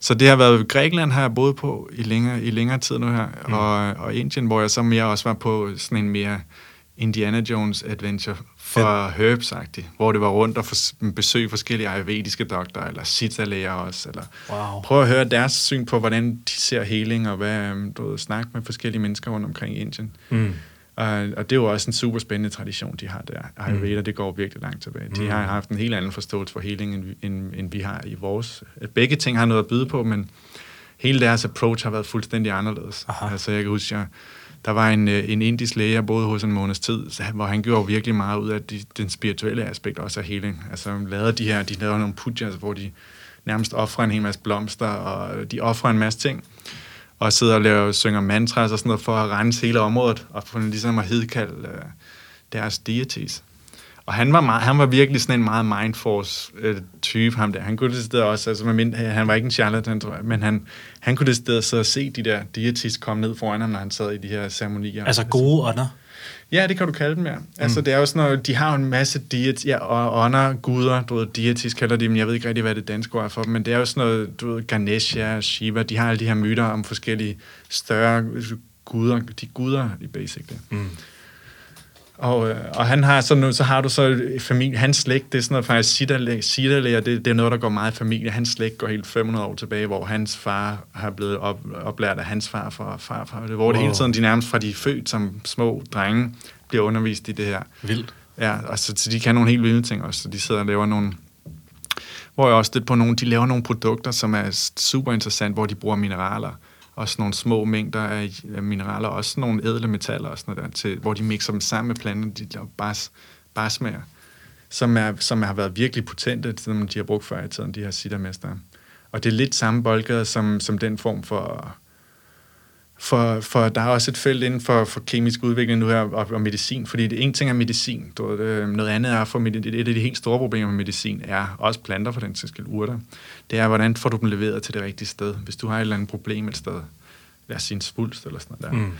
Så det har været Grækenland, har jeg boet på i længere, i længere tid nu her, mm. og, og Indien, hvor jeg så mere også var på sådan en mere Indiana Jones adventure for herbs hvor det var rundt og for, besøge forskellige ayurvediske doktorer, eller sita-læger også, eller wow. prøve at høre deres syn på, hvordan de ser healing, og hvad, øhm, du ved, snakke med forskellige mennesker rundt omkring i Indien. Mm. Uh, og det er jo også en super spændende tradition, de har der. Ayurveda, mm. det går virkelig langt tilbage. De mm. har haft en helt anden forståelse for healing, end, end, end vi har i vores. Begge ting har noget at byde på, men hele deres approach har været fuldstændig anderledes. Aha. Altså, jeg kan huske, jeg, der var en, øh, en indisk læge, jeg boede hos en måneds tid, hvor han gjorde virkelig meget ud af de, den spirituelle aspekt også af healing. Altså, lavede de her, de lavede nogle pujas, hvor de nærmest offrer en hel masse blomster, og de offrer en masse ting og sidder og laver, synger mantras og sådan noget for at rense hele området, og for ligesom at hedkalde øh, deres deities. Og han var, meget, han var virkelig sådan en meget mindforce-type, ham der. Han kunne det også, altså mind, han var ikke en charlatan, tror jeg, men han, han kunne det sted så se de der deities komme ned foran ham, når han sad i de her ceremonier. Altså gode ånder? Ja, det kan du kalde dem, ja. Altså, mm. det er jo sådan noget, de har jo en masse deities, ja, og ånder, guder, du ved, deities kalder de dem, jeg ved ikke rigtig, hvad det danske ord er for dem, men det er jo sådan noget, du ved, Ganesha, Shiva, de har alle de her myter om forskellige større guder, de guder, i basically. Mm. Og, øh, og han har så nu, så har du så familie, hans slægt, det er sådan noget faktisk, Siddhalæger, det, det er noget, der går meget i familie. Hans slægt går helt 500 år tilbage, hvor hans far har blevet op, oplært af hans far for farfar. Hvor wow. det hele tiden, de nærmest fra de er født som små drenge, bliver undervist i det her. Vildt. Ja, og så, så de kan nogle helt vilde ting også. Så de sidder og laver nogle, hvor jeg også det på nogle, de laver nogle produkter, som er super interessant, hvor de bruger mineraler også nogle små mængder af, mineraler, også nogle ædle metaller og sådan noget der, til, hvor de mixer dem sammen med planten, de laver bas, basmager, som, er, som har været virkelig potente, som de har brugt før i tiden, de her sittermestre. Og det er lidt samme boldgade som, som den form for for, for der er også et felt inden for, for kemisk udvikling nu her, og, og medicin, fordi det en ting er medicin, du, det, noget andet er for et af de helt store problemer med medicin er også planter for den sags urter. Det er, hvordan får du dem leveret til det rigtige sted. Hvis du har et eller andet problem et sted, lad os sige en svulst eller sådan noget der, mm.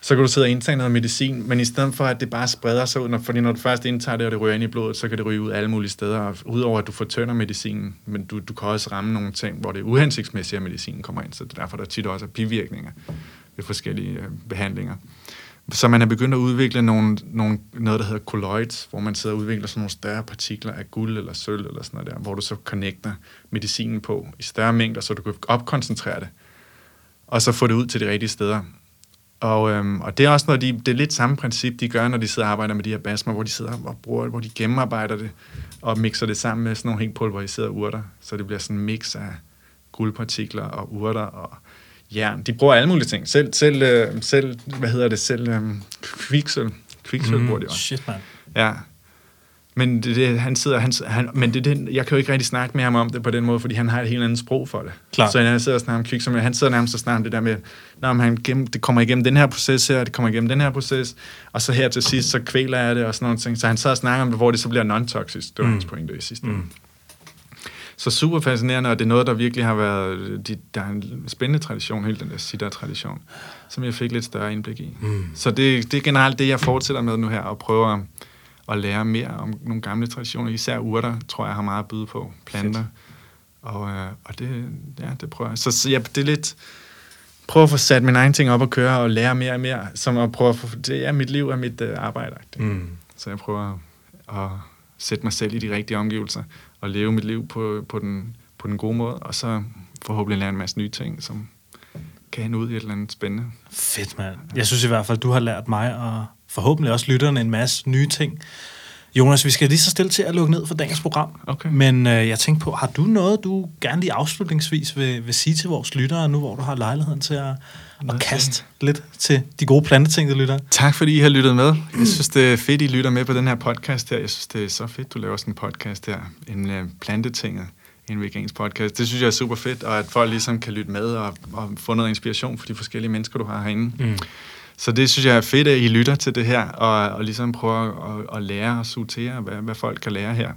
så kan du sidde og indtage noget medicin, men i stedet for, at det bare spreder sig ud, når, fordi når du først indtager det, og det ryger ind i blodet, så kan det ryge ud alle mulige steder, og udover at du fortønder medicinen, men du, du kan også ramme nogle ting, hvor det uhensigtsmæssigt, at medicinen kommer ind, så det er derfor, der tit også er bivirkninger ved forskellige øh, behandlinger. Så man er begyndt at udvikle nogle, nogle, noget, der hedder colloids, hvor man sidder og udvikler sådan nogle større partikler af guld eller sølv eller sådan noget der, hvor du så connecter medicinen på i større mængder, så du kan opkoncentrere det, og så få det ud til de rigtige steder. Og, øhm, og det er også noget, de, det er lidt samme princip, de gør, når de sidder og arbejder med de her basmer, hvor de sidder og bruger, hvor de gennemarbejder det, og mixer det sammen med sådan nogle helt pulveriserede urter, så det bliver sådan en mix af guldpartikler og urter og jern. De bruger alle mulige ting. Selv, selv, øh, selv hvad hedder det, selv øh, kviksøl. Kviksøl mm, bruger de også. Shit, man. Ja. Men det, det, han sidder, han, han, men det, det, jeg kan jo ikke rigtig snakke med ham om det på den måde, fordi han har et helt andet sprog for det. Klar. Så jeg sidder og snakker om kviksøl, han sidder nærmest og snakker om det der med, når han gennem, det kommer igennem den her proces her, det kommer igennem den her proces, og så her til sidst, så kvæler jeg det og sådan nogle ting. Så han sidder og snakker om det, hvor det så bliver non-toxic. Det var mm. hans pointe i sidste mm. Så super fascinerende, og det er noget, der virkelig har været... De, der er en spændende tradition, hele den der siddar-tradition, som jeg fik lidt større indblik i. Mm. Så det, det er generelt det, jeg fortsætter med nu her, at prøve at, at lære mere om nogle gamle traditioner. Især urter, tror jeg, har meget at byde på. Planter. Og, øh, og det, ja, det prøver jeg. Så, så ja, det er lidt prøve at få sat min egen ting op og køre og lære mere og mere, som at prøve at få, det er mit liv og mit øh, arbejde. Mm. Så jeg prøver at, at sætte mig selv i de rigtige omgivelser og leve mit liv på, på, den, på den gode måde, og så forhåbentlig lære en masse nye ting, som kan hende ud i et eller andet spændende. Fedt, mand. Jeg synes i hvert fald, du har lært mig, og forhåbentlig også lytterne, en masse nye ting. Jonas, vi skal lige så stille til at lukke ned for dagens program. Okay. Men øh, jeg tænkte på, har du noget, du gerne lige afslutningsvis vil, vil sige til vores lyttere, nu hvor du har lejligheden til at, at kaste lidt til de gode planteting, der lytter? Tak fordi I har lyttet med. Jeg synes, det er fedt, I lytter med på den her podcast her. Jeg synes, det er så fedt, du laver sådan en podcast her. En uh, plantetinget en vegansk podcast. Det synes jeg er super fedt, og at folk ligesom kan lytte med og, og få noget inspiration for de forskellige mennesker, du har herinde. Mm. Så det synes jeg er fedt, at I lytter til det her, og, og ligesom prøver at, at lære og sortere, hvad, hvad folk kan lære her.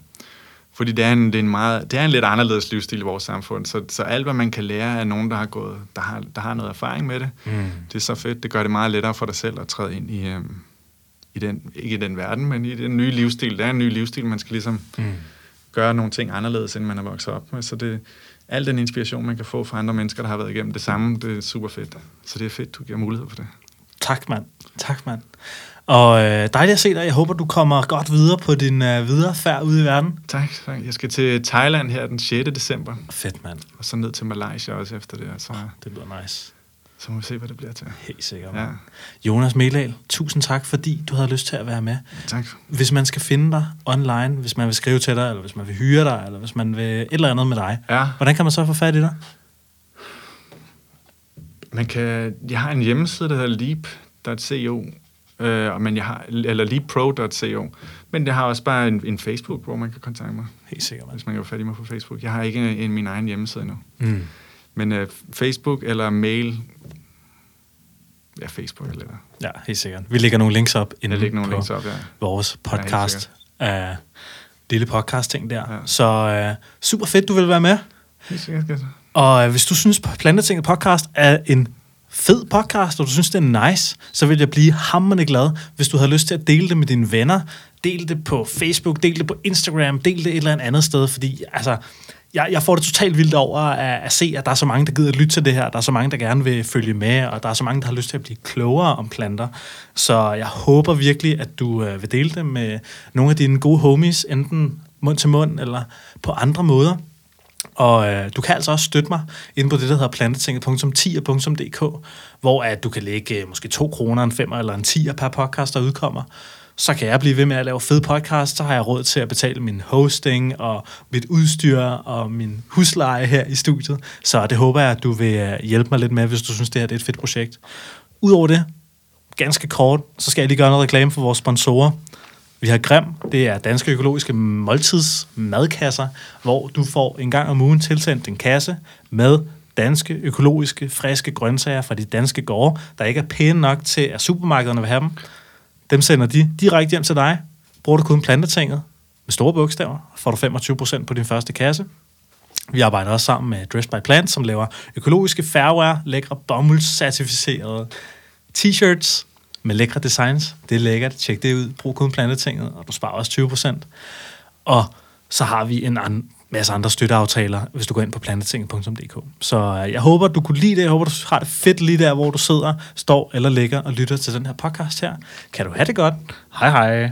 Fordi det er en, det er en, meget, det er en lidt anderledes livsstil i vores samfund, så, så alt, hvad man kan lære af nogen, der har, gået, der har, der har noget erfaring med det, mm. det er så fedt. Det gør det meget lettere for dig selv at træde ind i, øhm, i den, ikke i den verden, men i den nye livsstil. Det er en ny livsstil, man skal ligesom mm. gøre nogle ting anderledes, end man er vokset op med. Så det, al den inspiration, man kan få fra andre mennesker, der har været igennem det samme, det er super fedt. Så det er fedt, du giver mulighed for det. Tak, mand. Tak, mand. Og øh, dejligt at se dig. Jeg håber, du kommer godt videre på din øh, videre færd ude i verden. Tak, tak. Jeg skal til Thailand her den 6. december. Fedt, mand. Og så ned til Malaysia også efter det. Så, det lyder nice. Så må vi se, hvad det bliver til. Helt sikkert. Ja. Jonas Melal, tusind tak, fordi du havde lyst til at være med. Tak. Hvis man skal finde dig online, hvis man vil skrive til dig, eller hvis man vil hyre dig, eller hvis man vil et eller andet med dig, ja. hvordan kan man så få fat i dig? Man kan, jeg har en hjemmeside, der hedder leap.co, øh, men jeg har, eller leappro.co, men jeg har også bare en, en Facebook, hvor man kan kontakte mig. Helt sikkert. Hvis man kan få fat i mig på Facebook. Jeg har ikke en, en min egen hjemmeside endnu. Mm. Men uh, Facebook eller mail, ja, Facebook eller Ja, helt sikkert. Vi lægger nogle links op inde lægger nogle links op, ja. vores podcast. Ja, uh, lille podcast-ting der. Ja. Så uh, super fedt, du vil være med. Helt sikkert. Og hvis du synes, Plantetinget podcast er en fed podcast, og du synes, det er nice, så vil jeg blive hammerende glad, hvis du har lyst til at dele det med dine venner. Del det på Facebook, del det på Instagram, del det et eller andet sted, fordi altså, jeg, jeg får det totalt vildt over at, at se, at der er så mange, der gider at lytte til det her. Der er så mange, der gerne vil følge med, og der er så mange, der har lyst til at blive klogere om planter. Så jeg håber virkelig, at du øh, vil dele det med nogle af dine gode homies, enten mund til mund eller på andre måder. Og øh, du kan altså også støtte mig inde på det, der hedder plantetinget.10.dk, hvor at du kan lægge øh, måske 2 kroner, en 5 eller en 10 per podcast, der udkommer så kan jeg blive ved med at lave fed podcast, så har jeg råd til at betale min hosting og mit udstyr og min husleje her i studiet. Så det håber jeg, at du vil øh, hjælpe mig lidt med, hvis du synes, det her det er et fedt projekt. Udover det, ganske kort, så skal jeg lige gøre noget reklame for vores sponsorer. Vi har Grim, det er danske økologiske måltidsmadkasser, hvor du får en gang om ugen tilsendt en kasse med danske, økologiske, friske grøntsager fra de danske gårde, der ikke er pæne nok til, at supermarkederne vil have dem. Dem sender de direkte hjem til dig. Bruger du kun plantetinget med store bogstaver, får du 25% på din første kasse. Vi arbejder også sammen med Dress by Plant, som laver økologiske fairwear, lækre bomuldscertificerede t-shirts med lækre designs. Det er lækkert. Tjek det ud. Brug kun plantetinget, og du sparer også 20%. Og så har vi en an- masse andre støtteaftaler, hvis du går ind på plantetinget.dk. Så øh, jeg håber, du kunne lide det. Jeg håber, du har det fedt lige der, hvor du sidder, står eller ligger og lytter til den her podcast her. Kan du have det godt? Hej hej.